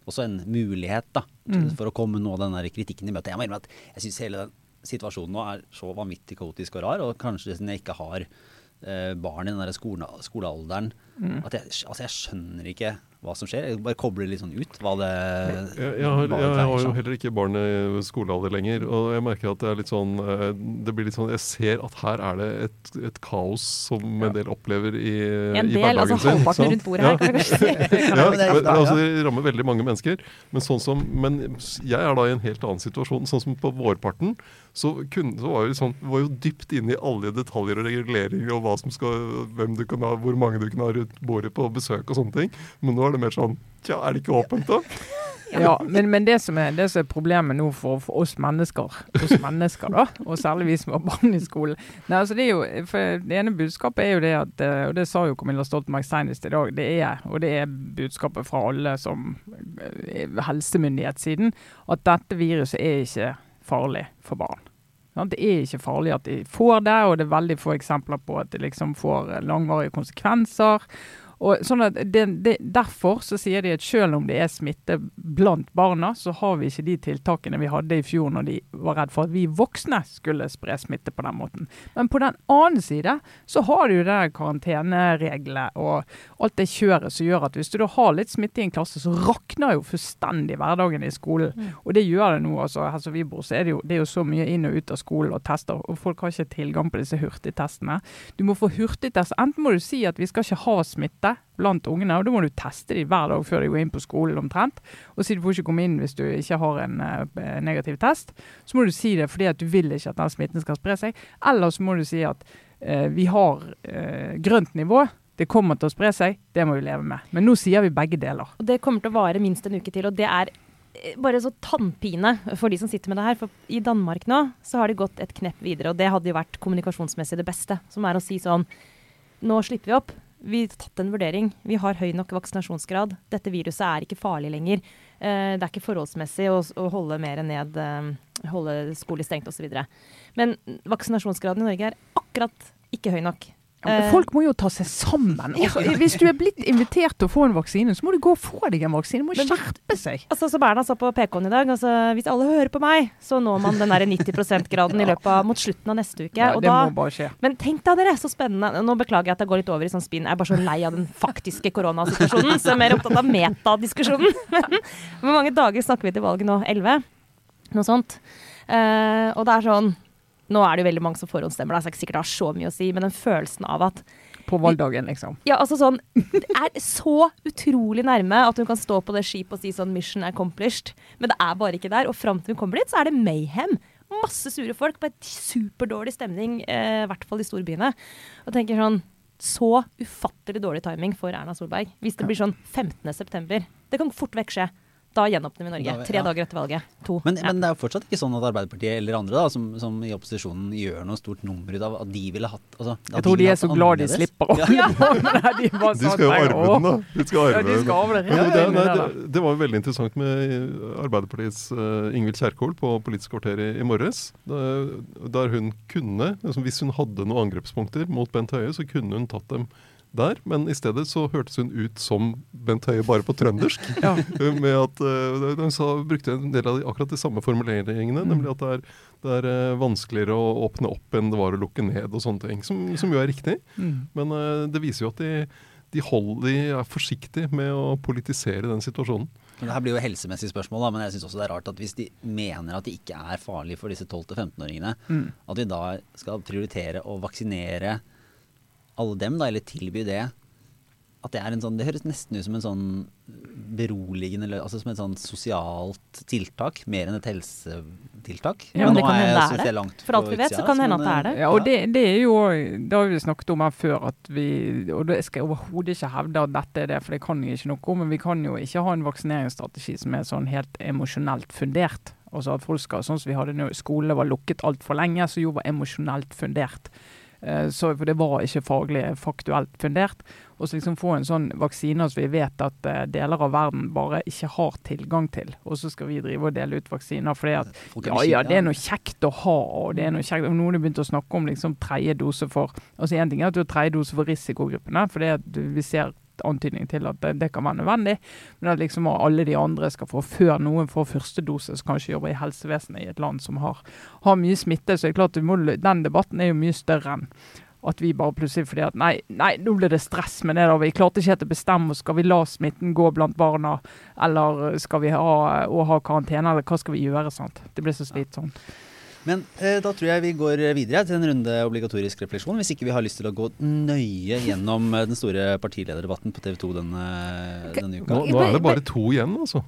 også en mulighet da, mm. for å komme nå den der kritikken i møte. Jeg må innrømme at jeg syns hele den situasjonen nå er så vanvittig kaotisk og rar, og kanskje siden jeg ikke har eh, barn i den der skole, skolealderen mm. at jeg, altså jeg skjønner ikke hva som skjer. Jeg bare kobler litt sånn ut hva det Jeg, jeg, har, jeg har, jo heller ikke barn i skolealder lenger, og jeg merker at det er litt sånn eh, Det blir litt sånn Jeg ser at her er det et, et kaos som en del opplever i, en i del, altså sin. halvparten rundt bordet her, kan vi si. <laughs> ja, men, altså, det rammer veldig mange mennesker. Men, sånn som, men jeg er da i en helt annen situasjon. Sånn som på vårparten, så, kunne, så var sånn, var jo dypt inne i alle detaljer og reguleringer og hva som skal, hvem du kan ha, hvor mange du kan ha rundt bordet på besøk og sånne ting. Men nå er det mer sånn Tja, er det ikke åpent, da? <laughs> Ja, men, men det, som er, det, som er, problemet nå for, for, oss mennesker, oss mennesker da, og særlig vi som har barn i skolen Nei, altså det, er jo, for det ene budskapet er jo det at, eh, og det sa jo Camilla Stoltenberg senest i dag, det er, og det er budskapet fra alle som eh, helsemyndighetssiden, at dette viruset er ikke farlig for barn. Det er ikke farlig at de får det, og det er veldig få eksempler på at det liksom får langvarige konsekvenser. Og sånn at det, det, Derfor så sier de at selv om det er smitte blant barna, så har vi ikke de tiltakene vi hadde i fjor når de var redd for at vi voksne skulle spre smitte på den måten. Men på den annen side så har du det karantenereglene og alt det kjøret som gjør at hvis du da har litt smitte i en klasse, så rakner jo fullstendig hverdagen i skolen. Mm. Og det gjør det nå. altså Her som vi bor, så er det, jo, det er jo så mye inn og ut av skolen og tester, og folk har ikke tilgang på disse hurtigtestene. Du må få hurtigtest. Enten må du si at vi skal ikke ha smitte, smitte blant ungene. og Da må du teste dem hver dag før de går inn på skolen omtrent. Og si du får ikke komme inn hvis du ikke har en uh, negativ test. Så må du si det fordi at du vil ikke at den smitten skal spre seg. Eller så må du si at uh, vi har uh, grønt nivå. Det kommer til å spre seg, det må vi leve med. Men nå sier vi begge deler. Og Det kommer til å vare minst en uke til. og det er bare så tannpine for de som sitter med det her. For i Danmark nå så har de gått et knepp videre, og det hadde jo vært kommunikasjonsmessig det beste. Som er å si sånn Nå slipper vi opp. Vi har tatt en vurdering. Vi har høy nok vaksinasjonsgrad. Dette viruset er ikke farlig lenger. Eh, det er ikke forholdsmessig å, holde mer ned eh, Holde skoler stengt osv. Men vaksinasjonsgraden i Norge er akkurat ikke høy nok. Ja, eh, folk må jo ta seg sammen. Også, hvis du er blitt invitert til å få en vaksine, så må du gå og få deg en vaksine. Du må skjerpe seg. Altså, så Berna sa på PK-en i dag altså, hvis alle hører på meg, så når man den 90 %-graden i løpet av mot slutten av neste uke. Ja, det da, må bare skje. Men tenk da dere, så spennende. Nå beklager jeg at jeg går litt over i sånn spinn. Jeg er bare så lei av den faktiske koronasituasjonen, så jeg er mer opptatt av metadiskusjonen. <laughs> Men hvor mange dager snakker vi til valget nå? Elleve? Noe sånt. Uh, og det er sånn nå er det jo veldig mange som forhåndsstemmer, det er ikke sikkert det har så mye å si, men den følelsen av at På valgdagen, liksom. Ja, altså sånn Det er så utrolig nærme at hun kan stå på det skipet og si sånn 'mission accomplished', men det er bare ikke der. Og fram til hun kommer dit, så er det mayhem. Masse sure folk på et superdårlig stemning, eh, i hvert fall i storbyene. Og tenker sånn Så ufattelig dårlig timing for Erna Solberg. Hvis det blir sånn 15.9. Det kan fort vekk skje. Da gjenåpner vi Norge. Tre ja. dager etter valget. To. Men, ja. men, det er jo fortsatt ikke sånn at Arbeiderpartiet eller andre da, som, som i opposisjonen gjør noe stort nummer ut av at de ville hatt altså, Jeg tror de, de er så glad de slipper å ja. <laughs> de, skal jo arve den, da. De skal arve ja, de skal arve det, nei, det, det, var jo veldig interessant med Arbeiderpartiets uh, Ingvild Kjerkol på Politisk kvarter i, i morges. Der, der hun kunne, liksom, hvis hun hadde noen angrepspunkter mot Bent Høie, så kunne hun tatt dem der, men i stedet så hørtes hun ut som Bent Høie, bare på trøndersk. <laughs> ja. Med at uh, Hun sa, brukte en del av de, akkurat de samme formuleringene, mm. nemlig at det er, det er uh, vanskeligere å åpne opp enn det var å lukke ned, og sånne ting. Som, som jo er riktig. Mm. Men uh, det viser jo at de, de, holder, de er forsiktige med å politisere den situasjonen. Men det her blir jo helsemessige spørsmål, da, men jeg syns også det er rart at hvis de mener at det ikke er farlig for disse 12-15-åringene, mm. at de da skal prioritere å vaksinere alle dem, da, eller tilby det. At det er en sånn Det høres nesten ut som en sånn beroligende Altså som et sånn sosialt tiltak, mer enn et helsetiltak. Ja, men, men nå er jeg, det. Langt For alt vi vet, så kan det hende at det er det. Ja, og det, det, er jo Det har vi snakket om her før, at vi Og det skal jeg overhodet ikke hevde at dette er det, for det kan jeg ikke noe om. Men vi kan jo ikke ha en vaksineringsstrategi som er sånn helt emosjonelt fundert. Altså at folk skal, sånn som vi hadde nå, Skolene var lukket altfor lenge, så jo var emosjonelt fundert. Eh, så, for det var ikke faglig faktuelt fundert. Og så liksom få en sånn vaksine som vi vet at uh, deler av verden bare ikke har tilgang til. Og så skal vi drive og dele ut vaksiner fordi at ja, ja, det er noe kjekt å ha. og det er noe kjekt, og Noen har begynt å snakke om liksom tredje dose for altså Én ting er at du har tredje dose for risikogruppene, for det at vi ser antydning til at det, det, kan være nødvendig. Men at liksom alle de andre skal få før noen får første dose, som kanskje jobber i helsevesenet i et land som har, har mye smitte. Så det er klart må, den debatten er jo mye større enn at vi bare plutselig fordi at nei, nei, nå blir det stress med det. da, Vi klarte ikke helt å bestemme oss. Skal vi la smitten gå blant barna, eller skal vi ha, ha karantene, eller hva skal vi gjøre? sant? Det blir så slitsomt. Men eh, da tror jeg vi går videre til en runde obligatorisk refleksjon. Hvis ikke vi har lyst til å gå nøye gjennom eh, den store partilederdebatten på TV 2 denne, denne uka. Nå, nå, er det bare to igjen, altså.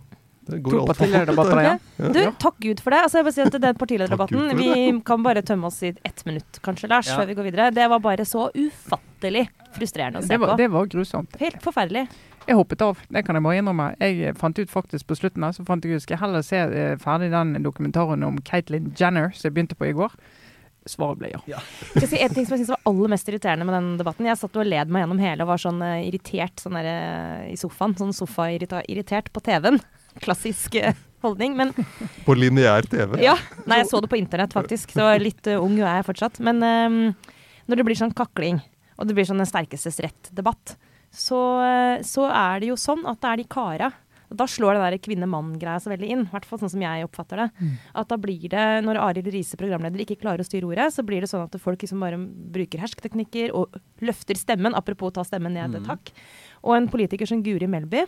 Det går to partilederdebatter igjen. Du, takk Gud for det. Altså, jeg bare si at den partilederdebatten Vi kan bare tømme oss i ett minutt, kanskje, Lars, ja. før vi går videre. Det var bare så ufattelig frustrerende å se det var, på. Det var grusomt. Helt forferdelig. Jeg hoppet av, det kan jeg bare innrømme. Jeg fant ut faktisk på slutten her, så fant jeg ut skal jeg heller se eh, ferdig den dokumentaren om Caitlyn Jenner som jeg begynte på i går. Svaret ble ja. ja. Si En ting som jeg synes var aller mest irriterende med den debatten. Jeg satt og led meg gjennom hele og var sånn uh, irritert sånn der, uh, i sofaen. Sånn sofa-irritert på TV-en. <laughs> Klassisk uh, holdning. Men <laughs> På lineær TV? Ja. Nei, jeg så det på internett, faktisk. Så litt ung er jeg fortsatt. Men når det blir sånn kakling, og det blir sånn den sterkestes rett-debatt, så, så, er det jo sånn at det er de kara. Da slår det der kvinne-mann-greia så veldig inn. I hvert fall sånn som jeg oppfatter det. Mm. At da blir det, når Arild Riise, programleder, ikke klarer å styre ordet, så blir det sånn at folk liksom bare bruker hersketeknikker og løfter stemmen. Apropos ta stemmen ned et mm. takk. Og en politiker som Guri Melby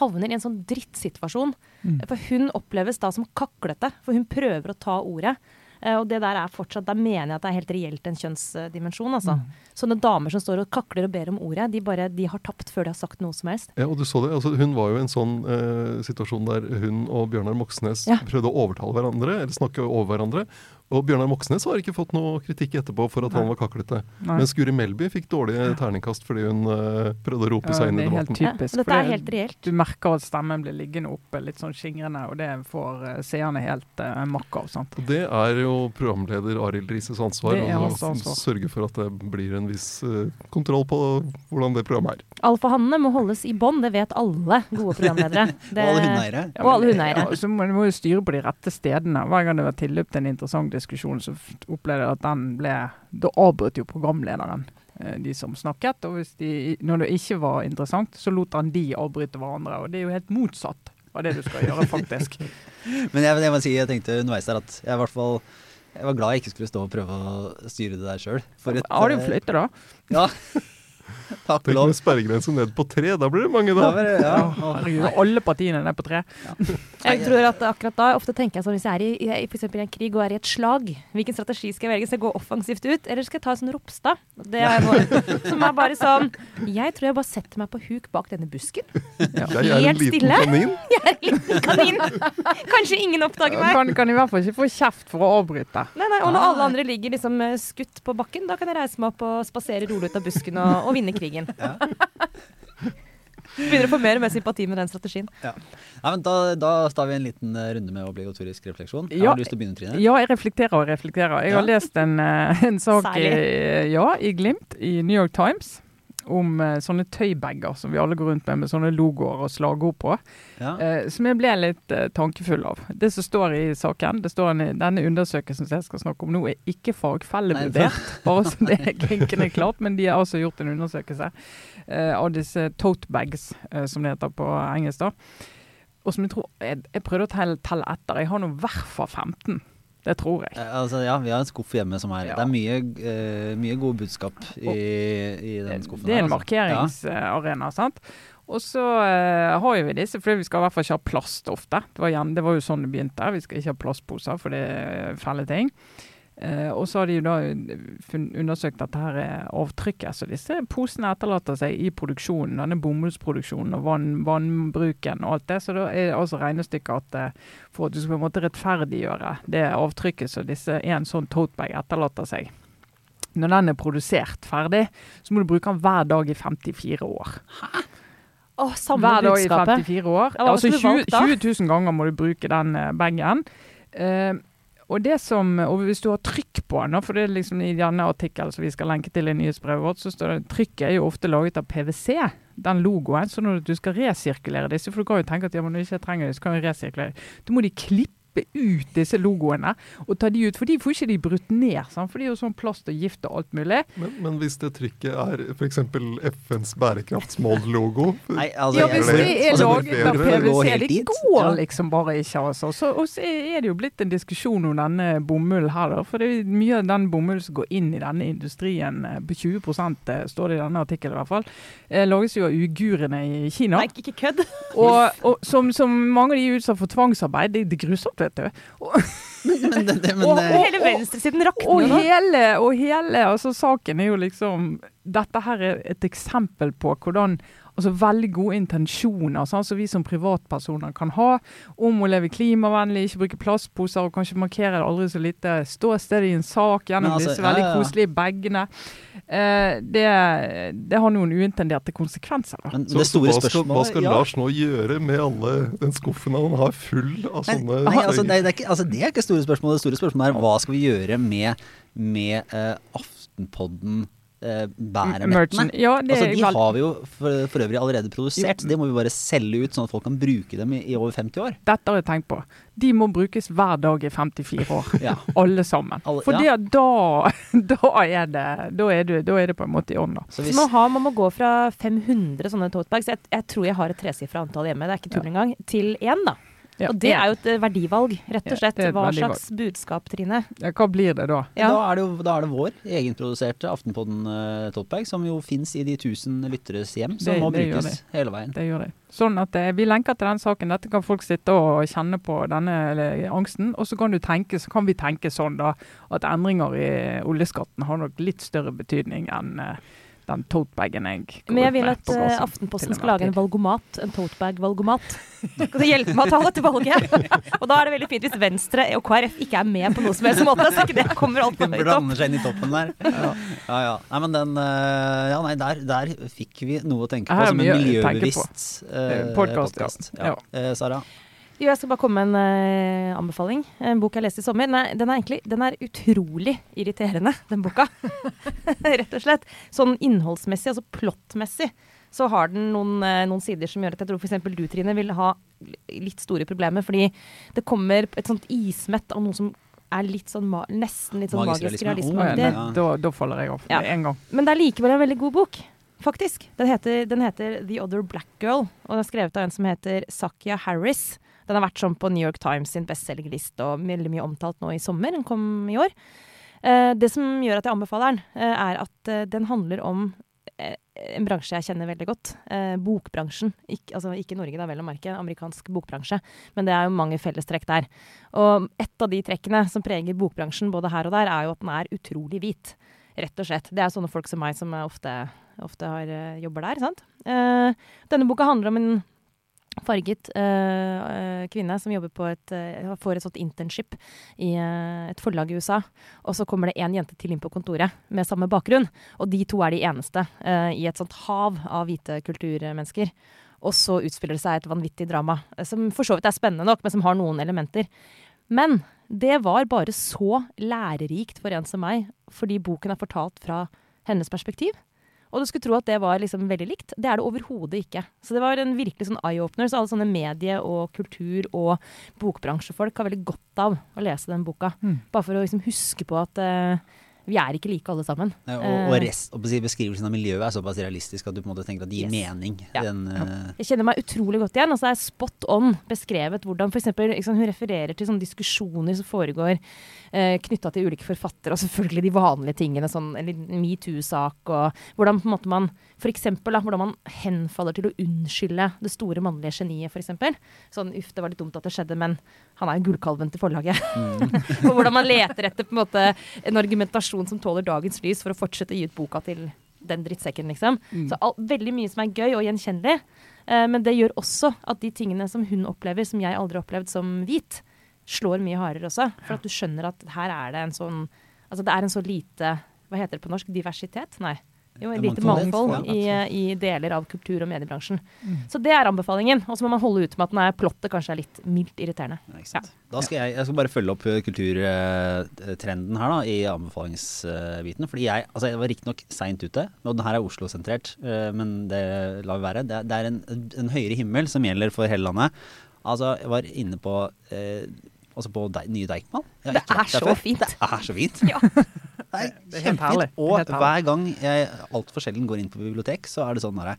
havner i en sånn drittsituasjon. Mm. For hun oppleves da som kaklete, for hun prøver å ta ordet. Eh, og det der er fortsatt, Da mener jeg at det er helt reelt en kjønnsdimensjon. altså. Mm. Sånne damer som står og kakler og ber om ordet, de bare, de har tapt før de har sagt noe som helst. Ja, og du så det, altså Hun var jo i en sånn eh, situasjon der hun og Bjørnar Moxnes Ja. prøvde å overtale hverandre, eller snakke over hverandre. Og Bjørnar Moxnes har ikke fått noe kritikk etterpå for at han var kaklete. Nei. Men Guri Melby fikk dårlige terningkast fordi hun uh, prøvde å rope Ja, seg inn det i er helt debatten. Ja, Typisk, og dette er helt reelt. Du merker at stemmen blir liggende oppe, litt sånn skingrende, og det får uh, seerne helt uh, makk av. sant? Og Det er jo programleder Arild Rises ansvar å sørge for at det blir en viss uh, kontroll på hvordan det programmet er. Alfahannene må holdes i bånd, det vet alle gode programledere. <laughs> Det- Og alle hundeeiere. Og alle hundeeiere. Ja, så må, du må jo styre på de rette stedene. Hver gang det var tilløp til en interessant diskusjon, så opplevde jeg at den ble Da avbrøt jo programlederen eh, de som snakket. Og hvis de, når det ikke var interessant, så lot han de avbryte hverandre. Og det er jo helt motsatt av det du skal gjøre, faktisk. <laughs> Men jeg, jeg må si, jeg tenkte underveis der at jeg i hvert fall jeg var glad jeg ikke skulle stå og prøve å styre det der sjøl. Har du fløyte, da? Ja. <laughs> <laughs> Takk og Tenk lov. med sperregrense ned på tre, da blir det mange, Da da. det- ja, <laughs> alle partiene er på tre. <laughs> Jeg tror at akkurat da, ofte tenker jeg sånn hvis jeg er i, i, for eksempel i en krig og er i et slag, hvilken strategi skal jeg velge? Skal jeg gå offensivt ut, eller skal jeg ta en sånn Ropstad? Det er noe, som er bare sånn Jeg tror jeg bare setter meg på huk bak denne busken. Jeg er en Helt liten kanin. Jeg er en liten kanin! Kanskje ingen oppdager meg. Kan, kan i hvert fall ikke få kjeft for å avbryte. Nei, nei, Og når alle andre ligger liksom eh, skutt på bakken, da kan jeg reise meg opp og spasere rolig ut av busken og, og vinne krigen. <laughs> Begynner å få mer og mer sympati med den strategien. Nei, men da, da tar vi en liten eh, runde med obligatorisk refleksjon. Jeg Ja. har lyst til å begynne, Trine. Ja, jeg reflekterer og reflekterer. Jeg har lest en, eh, en sak i, ja, i Glimt i New York Times om eh, sånne tøybager som vi alle går rundt med, med sånne logoer og slagord på. Ja. Eh, som jeg ble litt eh, tankefull av. Det som står i saken, det står en, denne undersøkelsen som jeg skal snakke om nå, er ikke fagfellevurdert, <laughs> bare så det er klinkende klart. Men de har altså gjort en undersøkelse eh, av disse tote bags, eh, som det heter på engelsk. da. Og som jeg tror Jeg, jeg prøvde å telle, telle etter. Jeg har nå i hvert fall 15. Det tror jeg. Eh, Altså, ja, vi har en skuff hjemme som er Ja. Det er mye, eh, mye gode budskap i, i den skuffen. Det er en altså. markeringsarena, sant. Og så eh, har vi disse, fordi vi skal i hvert fall ikke ha plast ofte. Det var, igjen, det var jo sånn det begynte. Vi skal ikke ha plastposer, for det er fæle ting. Eh, og så har de jo da undersøkt at dette er avtrykket så disse posene etterlater seg i produksjonen, denne bomullsproduksjonen og vann, vannbruken og alt det. Så da er altså regnestykket at uh, for at du skal på en måte rettferdiggjøre det avtrykket som disse en sånn totebag etterlater seg når den er produsert ferdig, så må du bruke den hver dag i 54 år. Å, samme Hver dag i 54 år. Ja, altså 20, 20 000 ganger må du bruke den eh, bagen. Eh, og det som, og hvis du har trykk på den, for det er liksom i denne artikkelen som vi skal lenke til i nyhetsbrevet vårt, så står det trykket er jo ofte laget av PwC, den logoen. Så når du skal resirkulere disse, for du kan jo tenke at ja, men hvis jeg trenger det, så kan vi resirkulere. Da må de klippe ut disse logoene og ta de ut, for de får ikke de brutt ned. Sant? For det er jo sånn plast og gift og alt mulig. Men, men hvis det trykket er f.eks. FNs bærekraftsmål-logo Nei, altså, Ja, hvis det er laget av PwC, det går liksom bare ikke, altså. Så, og så er det jo blitt en diskusjon om denne bomullen her, da. For det er mye av den bomullen som går inn i denne industrien, eh, på 20 eh, står det i denne artikkelen i hvert fall, eh, lages jo av uigurene i Kina. Nei, ikke kødd. Og, og som, som mange av de er utsatt for tvangsarbeid. Det, det er grusomt, vet. Og, Men, det, det, men Og- og, Hele venstresiden rakner og og hele, og hele altså saken er jo liksom Dette her er et eksempel på hvordan altså veldig gode intensjoner sånn som vi som privatpersoner kan ha om å leve klimavennlig, ikke bruke plastposer og kanskje markere det aldri så lite ståsted i en sak gjennom altså, disse veldig ja, ja, koselige bagene. Eh, det, det har noen uintenderte konsekvenser. Da. men Så, det så store hva, skal, hva skal ja. Lars nå gjøre med alle den skuffen han har full av Nei, sånne nei, altså, det, det, er ikke, altså, det er ikke store spørsmål. Det store spørsmålet er hva skal vi gjøre med, med uh, Aftenpodden eh, bæremettene? Ja, Altså, de har vi jo for, for øvrig allerede produsert, så det må vi bare selge ut, sånn at folk kan bruke dem i, i over 50 år. Dette har jeg tenkt på. De må brukes hver dag i 54 år. Ja. <laughs> Alle sammen. Alle- For ja. det, da, <laughs> da, er det, da, er det, da er det på en måte i ånd, da. Så Så man, har, man må gå fra 500 sånne totebags, jeg, jeg tror jeg har et tresifra antall hjemme, det er ikke tull engang, til én, da. Ja. Og det er jo et eh, verdivalg, rett og slett. Hva verdivalg. slags budskap, Trine? Ja, hva blir det da? Ja. Da, er det jo, da er det vår egenproduserte Aftenpodden uh, Totbag, som jo fins i de tusen lytteres hjem, som Det- må det brukes hele veien. Det gjør det. Sånn at eh, Vi lenker til den saken. Dette kan folk sitte og kjenne på denne eller, angsten. Og så kan, du tenke, så kan vi tenke sånn da, at endringer i oljeskatten har nok litt større betydning enn eh, den totebagen jeg går Men jeg vil at eh, Aftenposten skal lage en valgomat. En totebag-valgomat. Skal hjelper hjelpe meg å ta dette valget? <laughs> Og da er det veldig fint hvis Venstre og KrF ikke er med på noe som helst måte, så ikke det kommer Den høyt opp. blander seg inn i toppen der. <laughs> Ja, ja. Nei, men den eh, Ja, nei, der, der fikk vi noe å tenke på som en miljøbevisst uh, Podcast, ja. Ja. Eh, Sara? Jo, jeg skal bare komme med en uh, anbefaling. En bok jeg leste i sommer. Den er, den er egentlig den er utrolig irriterende, den boka. <laughs> Rett og slett. Sånn innholdsmessig, altså plottmessig, så har den noen, uh, noen sider som gjør at jeg tror f.eks. du, Trine, vil ha litt store problemer. Fordi det kommer et sånt ismett av noe som er litt sånn ma nesten litt sånn Magisk realisme. Oh, ja, da, da faller jeg av Ja. med en gang. Men det er likevel en veldig god bok, faktisk. Den heter, den heter The Other Black Girl, og den er skrevet av en som heter Sakia Harris. Den har vært sånn på New York Times sin bestselgerliste og veldig mye omtalt nå i sommer. Den kom i år. Eh, det som gjør at jeg anbefaler den, eh, er at eh, den handler om en bransje jeg kjenner veldig godt. Eh, bokbransjen. Ikke, altså ikke Norge, da vel å merke. Amerikansk bokbransje. Men det er jo mange fellestrekk der. Og et av de trekkene som preger bokbransjen både her og der, er jo at den er utrolig hvit. Rett og slett. Det er sånne folk som meg som ofte, ofte har, jobber der. sant? Eh, denne boka handler om en farget eh, kvinne som jobber på et, uh, får et sånt internship i uh, et forlag i USA. Og så kommer det én jente til inn på kontoret med samme bakgrunn. Og de to er de eneste i et sånt hav av hvite kulturmennesker. Og så utspiller det seg et vanvittig drama, som for så vidt er spennende nok, men som har noen elementer. Men det var bare så lærerikt for en som meg, fordi boken er fortalt fra hennes perspektiv. Og du skulle tro at det var liksom veldig likt. Det er det overhodet ikke. Så det var en virkelig sånn eye-opener. Så alle sånne medie- og kultur- og bokbransjefolk har veldig godt av å lese den boka. Mm. Bare for å liksom huske på at eh, vi er ikke like alle sammen. Ja, Og, og Eh. rest, og beskrivelsen av miljøet er såpass realistisk at du på en måte tenker at det gir Yes. mening. Ja. Den, uh... Jeg kjenner meg utrolig godt igjen. Altså, det er spot on beskrevet hvordan for eksempel, Hun refererer til sånne diskusjoner som foregår uh, knytta til ulike forfattere, og selvfølgelig de vanlige tingene, sånn metoo-sak, og hvordan på en måte man for eksempel, da, hvordan man henfaller til å unnskylde det store mannlige geniet, eksempel. Sånn uff, det var litt dumt at det skjedde, men han er jo gullkalven til forlaget. <laughs> og hvordan man leter etter på en måte en argumentasjon som tåler dagens lys for å fortsette å gi ut boka til den drittsekken, liksom. Mm. Så all, veldig mye som er gøy og gjenkjennelig. Eh, men det gjør også at de tingene som hun opplever, som jeg aldri har opplevd som hvit, slår mye hardere også. For at du skjønner at her er det en sånn Altså det er en så lite Hva heter det på norsk? Diversitet? Nei. Jo, et lite Mangfold. i, i deler av kultur- og mediebransjen. Mm. Så det er anbefalingen. Og så må man holde ut med at den er plottet kanskje er litt mildt irriterende. Ja. Da skal jeg, jeg skal bare følge opp eh, kulturtrenden her da, i anbefalingsbiten. Fordi jeg, altså jeg var riktignok seint ute, og den her er Oslo-sentrert, eh, men det lar vi være. Det, er- det er en, en høyere himmel som gjelder for hele landet. Altså, jeg var inne på eh, altså på de, nye Deichman. Jeg har Det er så fint. Det er så fint. <laughs> Ja. Det er Det er kjempefint. Og hver gang jeg altfor sjelden går inn på bibliotek, så er det sånn derre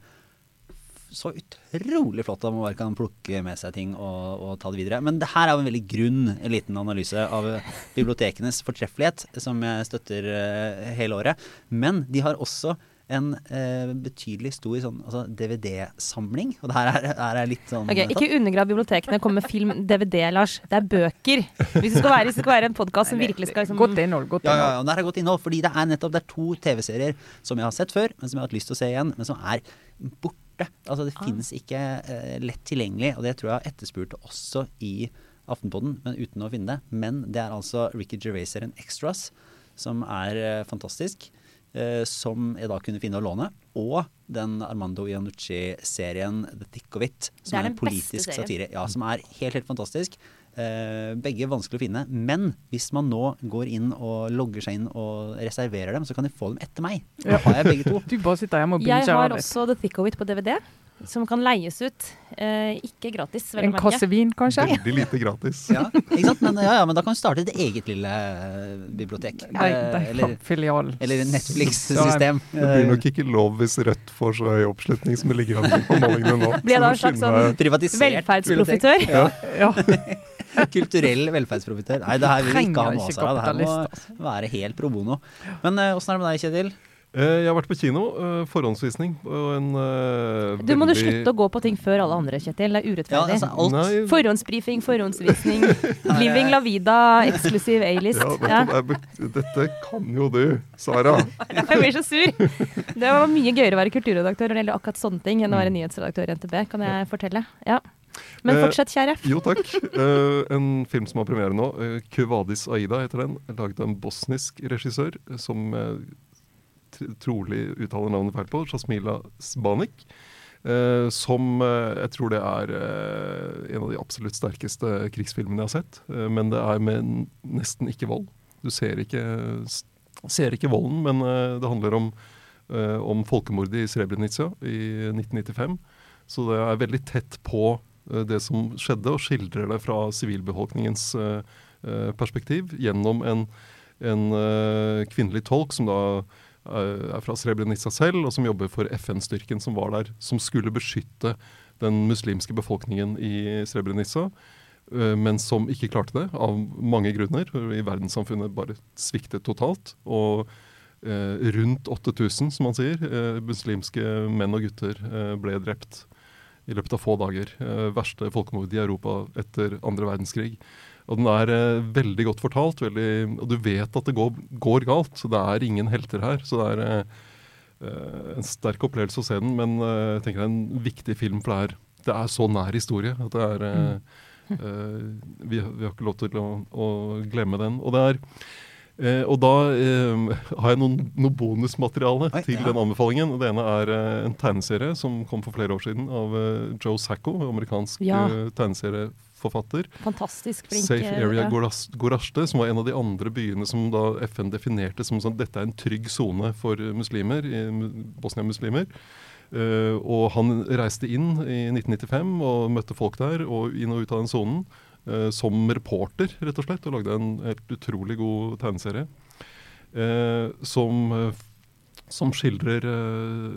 så utrolig flott at man bare kan plukke med seg ting og, og ta det videre. Men det her er jo en veldig grunn en liten analyse av bibliotekenes fortreffelighet, som jeg støtter eh, hele året. Men de har også en eh, betydelig stor sånn, altså DVD-samling. Og det her er, her er litt sånn okay, Ikke undergrav bibliotekene, kom med film, DVD, Lars. Det er bøker. Hvis det skal være, hvis det skal være en podkast som virkelig skal liksom Godt innhold. godt Ja, ja, ja, det her er godt innhold, fordi det er nettopp det er to TV-serier som jeg har sett før, men som jeg har hatt lyst til å se igjen, men som er borte. Altså Det Ah. finnes ikke eh, lett tilgjengelig, og det tror jeg etterspurte også i Aftenpodden, men uten å finne det. Men det er altså Ricky Gervais-serien Extras, som er eh, fantastisk. Eh, som jeg da kunne finne å låne. Og den Armando Iannucci-serien The Thick of It, som er er, en politisk satire. Ja, som er helt, helt fantastisk. Eh, begge vanskelig å finne. Men hvis man nå går inn og logger seg inn og reserverer dem, så kan de få dem etter meg. Da har jeg begge to. <laughs> Du bare sitter hjemme og Jeg har også The Thick of It på DVD. Som kan leies ut. Eh, ikke gratis, vel En kasse vin, kanskje? Veldig lite gratis. Ja, ikke sant? Men, ja, ja, men da kan du starte et eget lille eh, bibliotek. Nei, det det eller, er filial. eller Netflix-system. Det blir nok ikke lov hvis Rødt får så høy oppslutning som det ligger an på målingene nå. Blir det da en slags sånn Velferdsprofitør. Ja. <laughs> Ja, Kulturell velferdsprofitør. Nei, det her vil vi ikke ha med oss. da. Det her må være helt pro bono. Men eh, åssen er det med deg, Kjetil? Eh, Jeg har vært på kino. eh, Forhåndsvisning en uh, Du må du slutte å gå på ting før alle andre, Kjetil. Det er Ja, urettferdig. altså, alt Nei, Forhåndsbrifing, forhåndsvisning. <laughs> Living la vida, eksklusiv A-list. ja, Ja. dette kan jo du, Sara. <laughs> Jeg blir så sur. Det var mye gøyere å være kulturredaktør når det gjelder akkurat sånne ting, enn å være nyhetsredaktør i NTB, kan jeg fortelle. Ja. Men Eh, fortsett, kjære. Jo takk. Eh, en film som har premiere nå. Kuvadis Aida heter den. Laget av en bosnisk regissør eh, som eh, trolig uttaler navnet feil på. Jasmila Sbanik. Uh, som uh, jeg tror det er uh, en av de absolutt sterkeste krigsfilmene jeg har sett. Eh, men det er med nesten ikke vold. Du ser ikke, ser ikke volden, men eh, det handler om, eh, om folkemordet i Srebrenica i 1995. Så det er veldig tett på eh, det som skjedde, og skildrer det fra sivilbefolkningens eh, eh, perspektiv gjennom en, en eh, kvinnelig tolk som da eh, er fra Srebrenica selv, og som jobber for FN-styrken som var der, som skulle beskytte den muslimske befolkningen i Srebrenica, eh, men som ikke klarte det, av mange grunner. I verdenssamfunnet bare sviktet totalt. Og eh, rundt 8000, som man sier, eh, muslimske menn og gutter eh, ble drept i løpet av få dager. Eh, verste folkemord i Europa etter andre verdenskrig. Og den er eh, veldig godt fortalt, veldig, og du vet at det går, går galt. Så det er ingen helter her. Så det er eh, eh, en sterk opplevelse å se den, men eh, jeg tenker det er en viktig film, for det er, det er så nær historie at det er eh, eh, vi, vi har ikke lov til å, å glemme den. Og det er Eh, og da eh, har jeg noen, noe bonusmateriale til ja. den anbefalingen. Det ene er eh, en tegneserie som kom for flere år siden av Joe Sacco, amerikansk Ja. eh, tegneserieforfatter. Fantastisk flink. Safe eh, Area ja. Som var en av de andre byene som da FN definerte som sånn dette er en trygg sone for muslimer, Bosnia-muslimer. Uh, og han reiste inn i 1995 og møtte folk der, og inn og ut av den sonen. Uh, som reporter, rett og slett, og lagde en helt utrolig god tegneserie. Uh, som, som skildrer,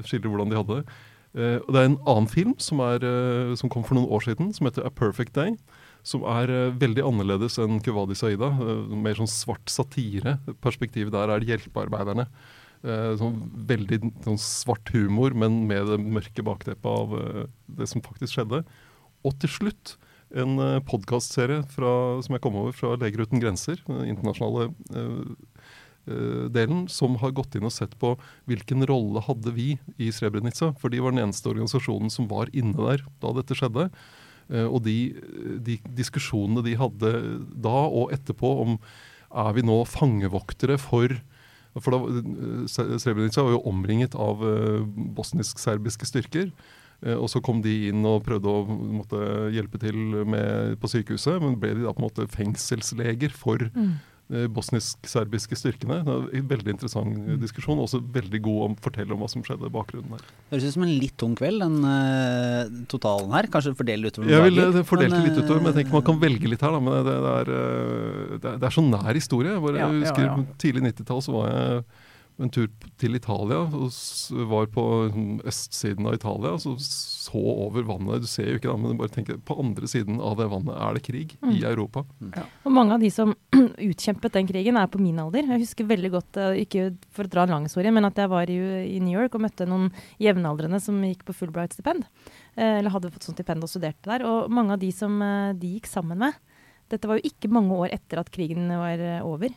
skildrer hvordan de hadde det. Eh, og det er en annen film som, er, eh, som kom for noen år siden, som heter A Perfect Day. Som er eh, veldig annerledes enn Kuvadi Saida. Mer sånn svart satire. Perspektivet der er hjelpearbeiderne. Eh, sånn veldig sånn svart humor, men med det mørke bakteppet av det som faktisk skjedde. Og til slutt en podkastserie som jeg kom over fra Leger uten grenser, den internasjonale delen, som har gått inn og sett på hvilken rolle hadde vi i Srebrenica. For de var den eneste organisasjonen som var inne der da dette skjedde. Eh, og de, de diskusjonene de hadde da og etterpå om er vi nå fangevoktere for For da, eh, Srebrenica var jo omringet av eh, bosnisk-serbiske styrker. Eh, og så kom de inn og prøvde å måtte, hjelpe til med, på sykehuset, men ble de da på en måte fengselsleger for Mm. Eh, bosnisk-serbiske styrkene. Det er en veldig interessant eh, diskusjon, og også veldig god om å fortelle om hva som skjedde i bakgrunnen her. Høres ut som en litt tung kveld, den uh, totalen her. Kanskje fordele utover noen Jeg vil dager. fordele det men, litt utover, men jeg tenker man kan velge litt her. Da, men det, det, er, det, er, det er så nær historie. Jeg, bare, Ja, jeg husker ja. ja. Tidlig 90-tall så var jeg en tur til Italia og var på sånn, østsiden av Italia. Så så over vannet. Du ser jo ikke det, men bare tenker, på andre siden av det vannet er det krig i Mm. Europa. Og mange av de som <clears throat> utkjempet den krigen, er på min alder. Jeg husker veldig godt, eh, ikke for å dra en lang historie, men at jeg var i, i New York og møtte noen jevnaldrende som gikk på Fulbright-stipend. Eh, eller hadde fått sånt stipend og studerte der. Og mange av de som eh, de gikk sammen med Dette var jo ikke mange år etter at krigen var over.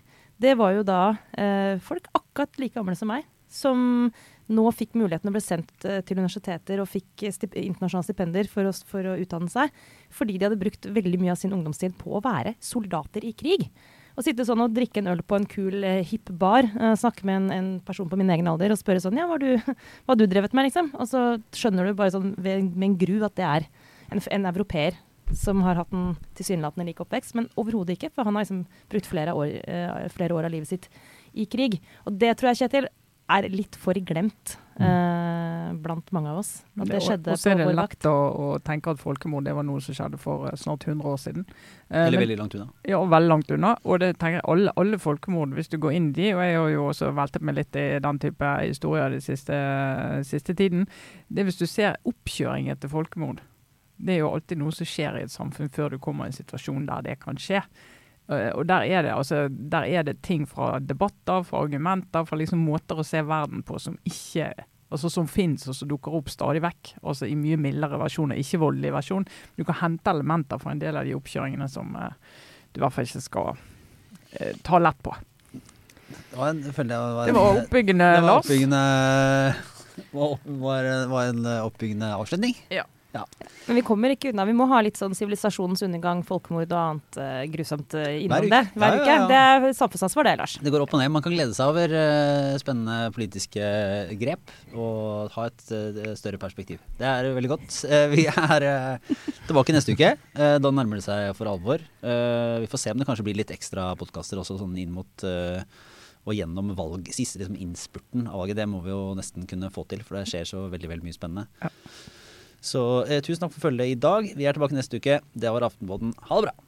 Det var jo da eh, folk akkurat like gamle som meg, som nå fikk muligheten å bli sendt eh, til universiteter og fikk stip internasjonale stipender for å, for å utdanne seg, fordi de hadde brukt veldig mye av sin ungdomstid på å være soldater i krig. Å sitte sånn og drikke en øl på en kul, eh, hipp bar, eh, snakke med en, en person på min egen alder og spørre sånn Ja, hva har du drevet med, liksom? Og så skjønner du bare sånn ved, med en gru at det er en, en europeer som har hatt en tilsynelatende lik oppvekst, men overhodet ikke, for han har liksom brukt flere år, uh, flere år av livet sitt i krig. Og det tror jeg, Kjetil, er litt for glemt uh, blant mange av oss. At det skjedde Og så er det vår lett å, å tenke at folkemord det var noe som skjedde for eh, snart 100 år siden. Uh, Eller veldig langt unna. Ja, veldig langt unna. Og det tenker jeg alle, alle folkemord, hvis du går inn i de, og jeg har jo også veltet meg litt i den type historier den siste, siste tiden, det er hvis du ser oppkjøringen til folkemord. Det er jo alltid noe som skjer i et samfunn før du kommer i en situasjon der det kan skje. Eh, Og der er, det, altså, der er det ting fra debatter, fra argumenter, fra liksom måter å se verden på som ikke altså som finnes og som dukker opp stadig vekk. Altså i mye mildere versjoner, ikke voldelig versjon. Du kan hente elementer fra en del av de oppkjøringene som eh, du i hvert fall ikke skal eh, ta lett på. Det var en, jeg det var, Det var oppbyggende, det var oppbyggende var, var, var en oppbyggende avslutning. Men vi kommer ikke unna. Vi må ha litt sånn sivilisasjonens undergang, folkemord og annet uh, grusomt eh, innom det hver Ja, uke. ja, ja. Det er samfunnsansvar, det, Lars. Det går opp og ned. Man kan glede seg over uh, spennende politiske grep og ha et større perspektiv. Det er veldig godt. <laughs> Vi er tilbake neste uke. Da nærmer det seg for alvor. Vi får se om det kanskje blir litt ekstra podkaster også sånn inn mot og gjennom valg, siste liksom innspurten av valget. Det må vi jo nesten kunne få til, for det skjer så veldig veldig mye spennende. Ja. Så eh, tusen takk for følget i dag. Vi er tilbake neste uke. Det var Aftenbåten. Ha det bra.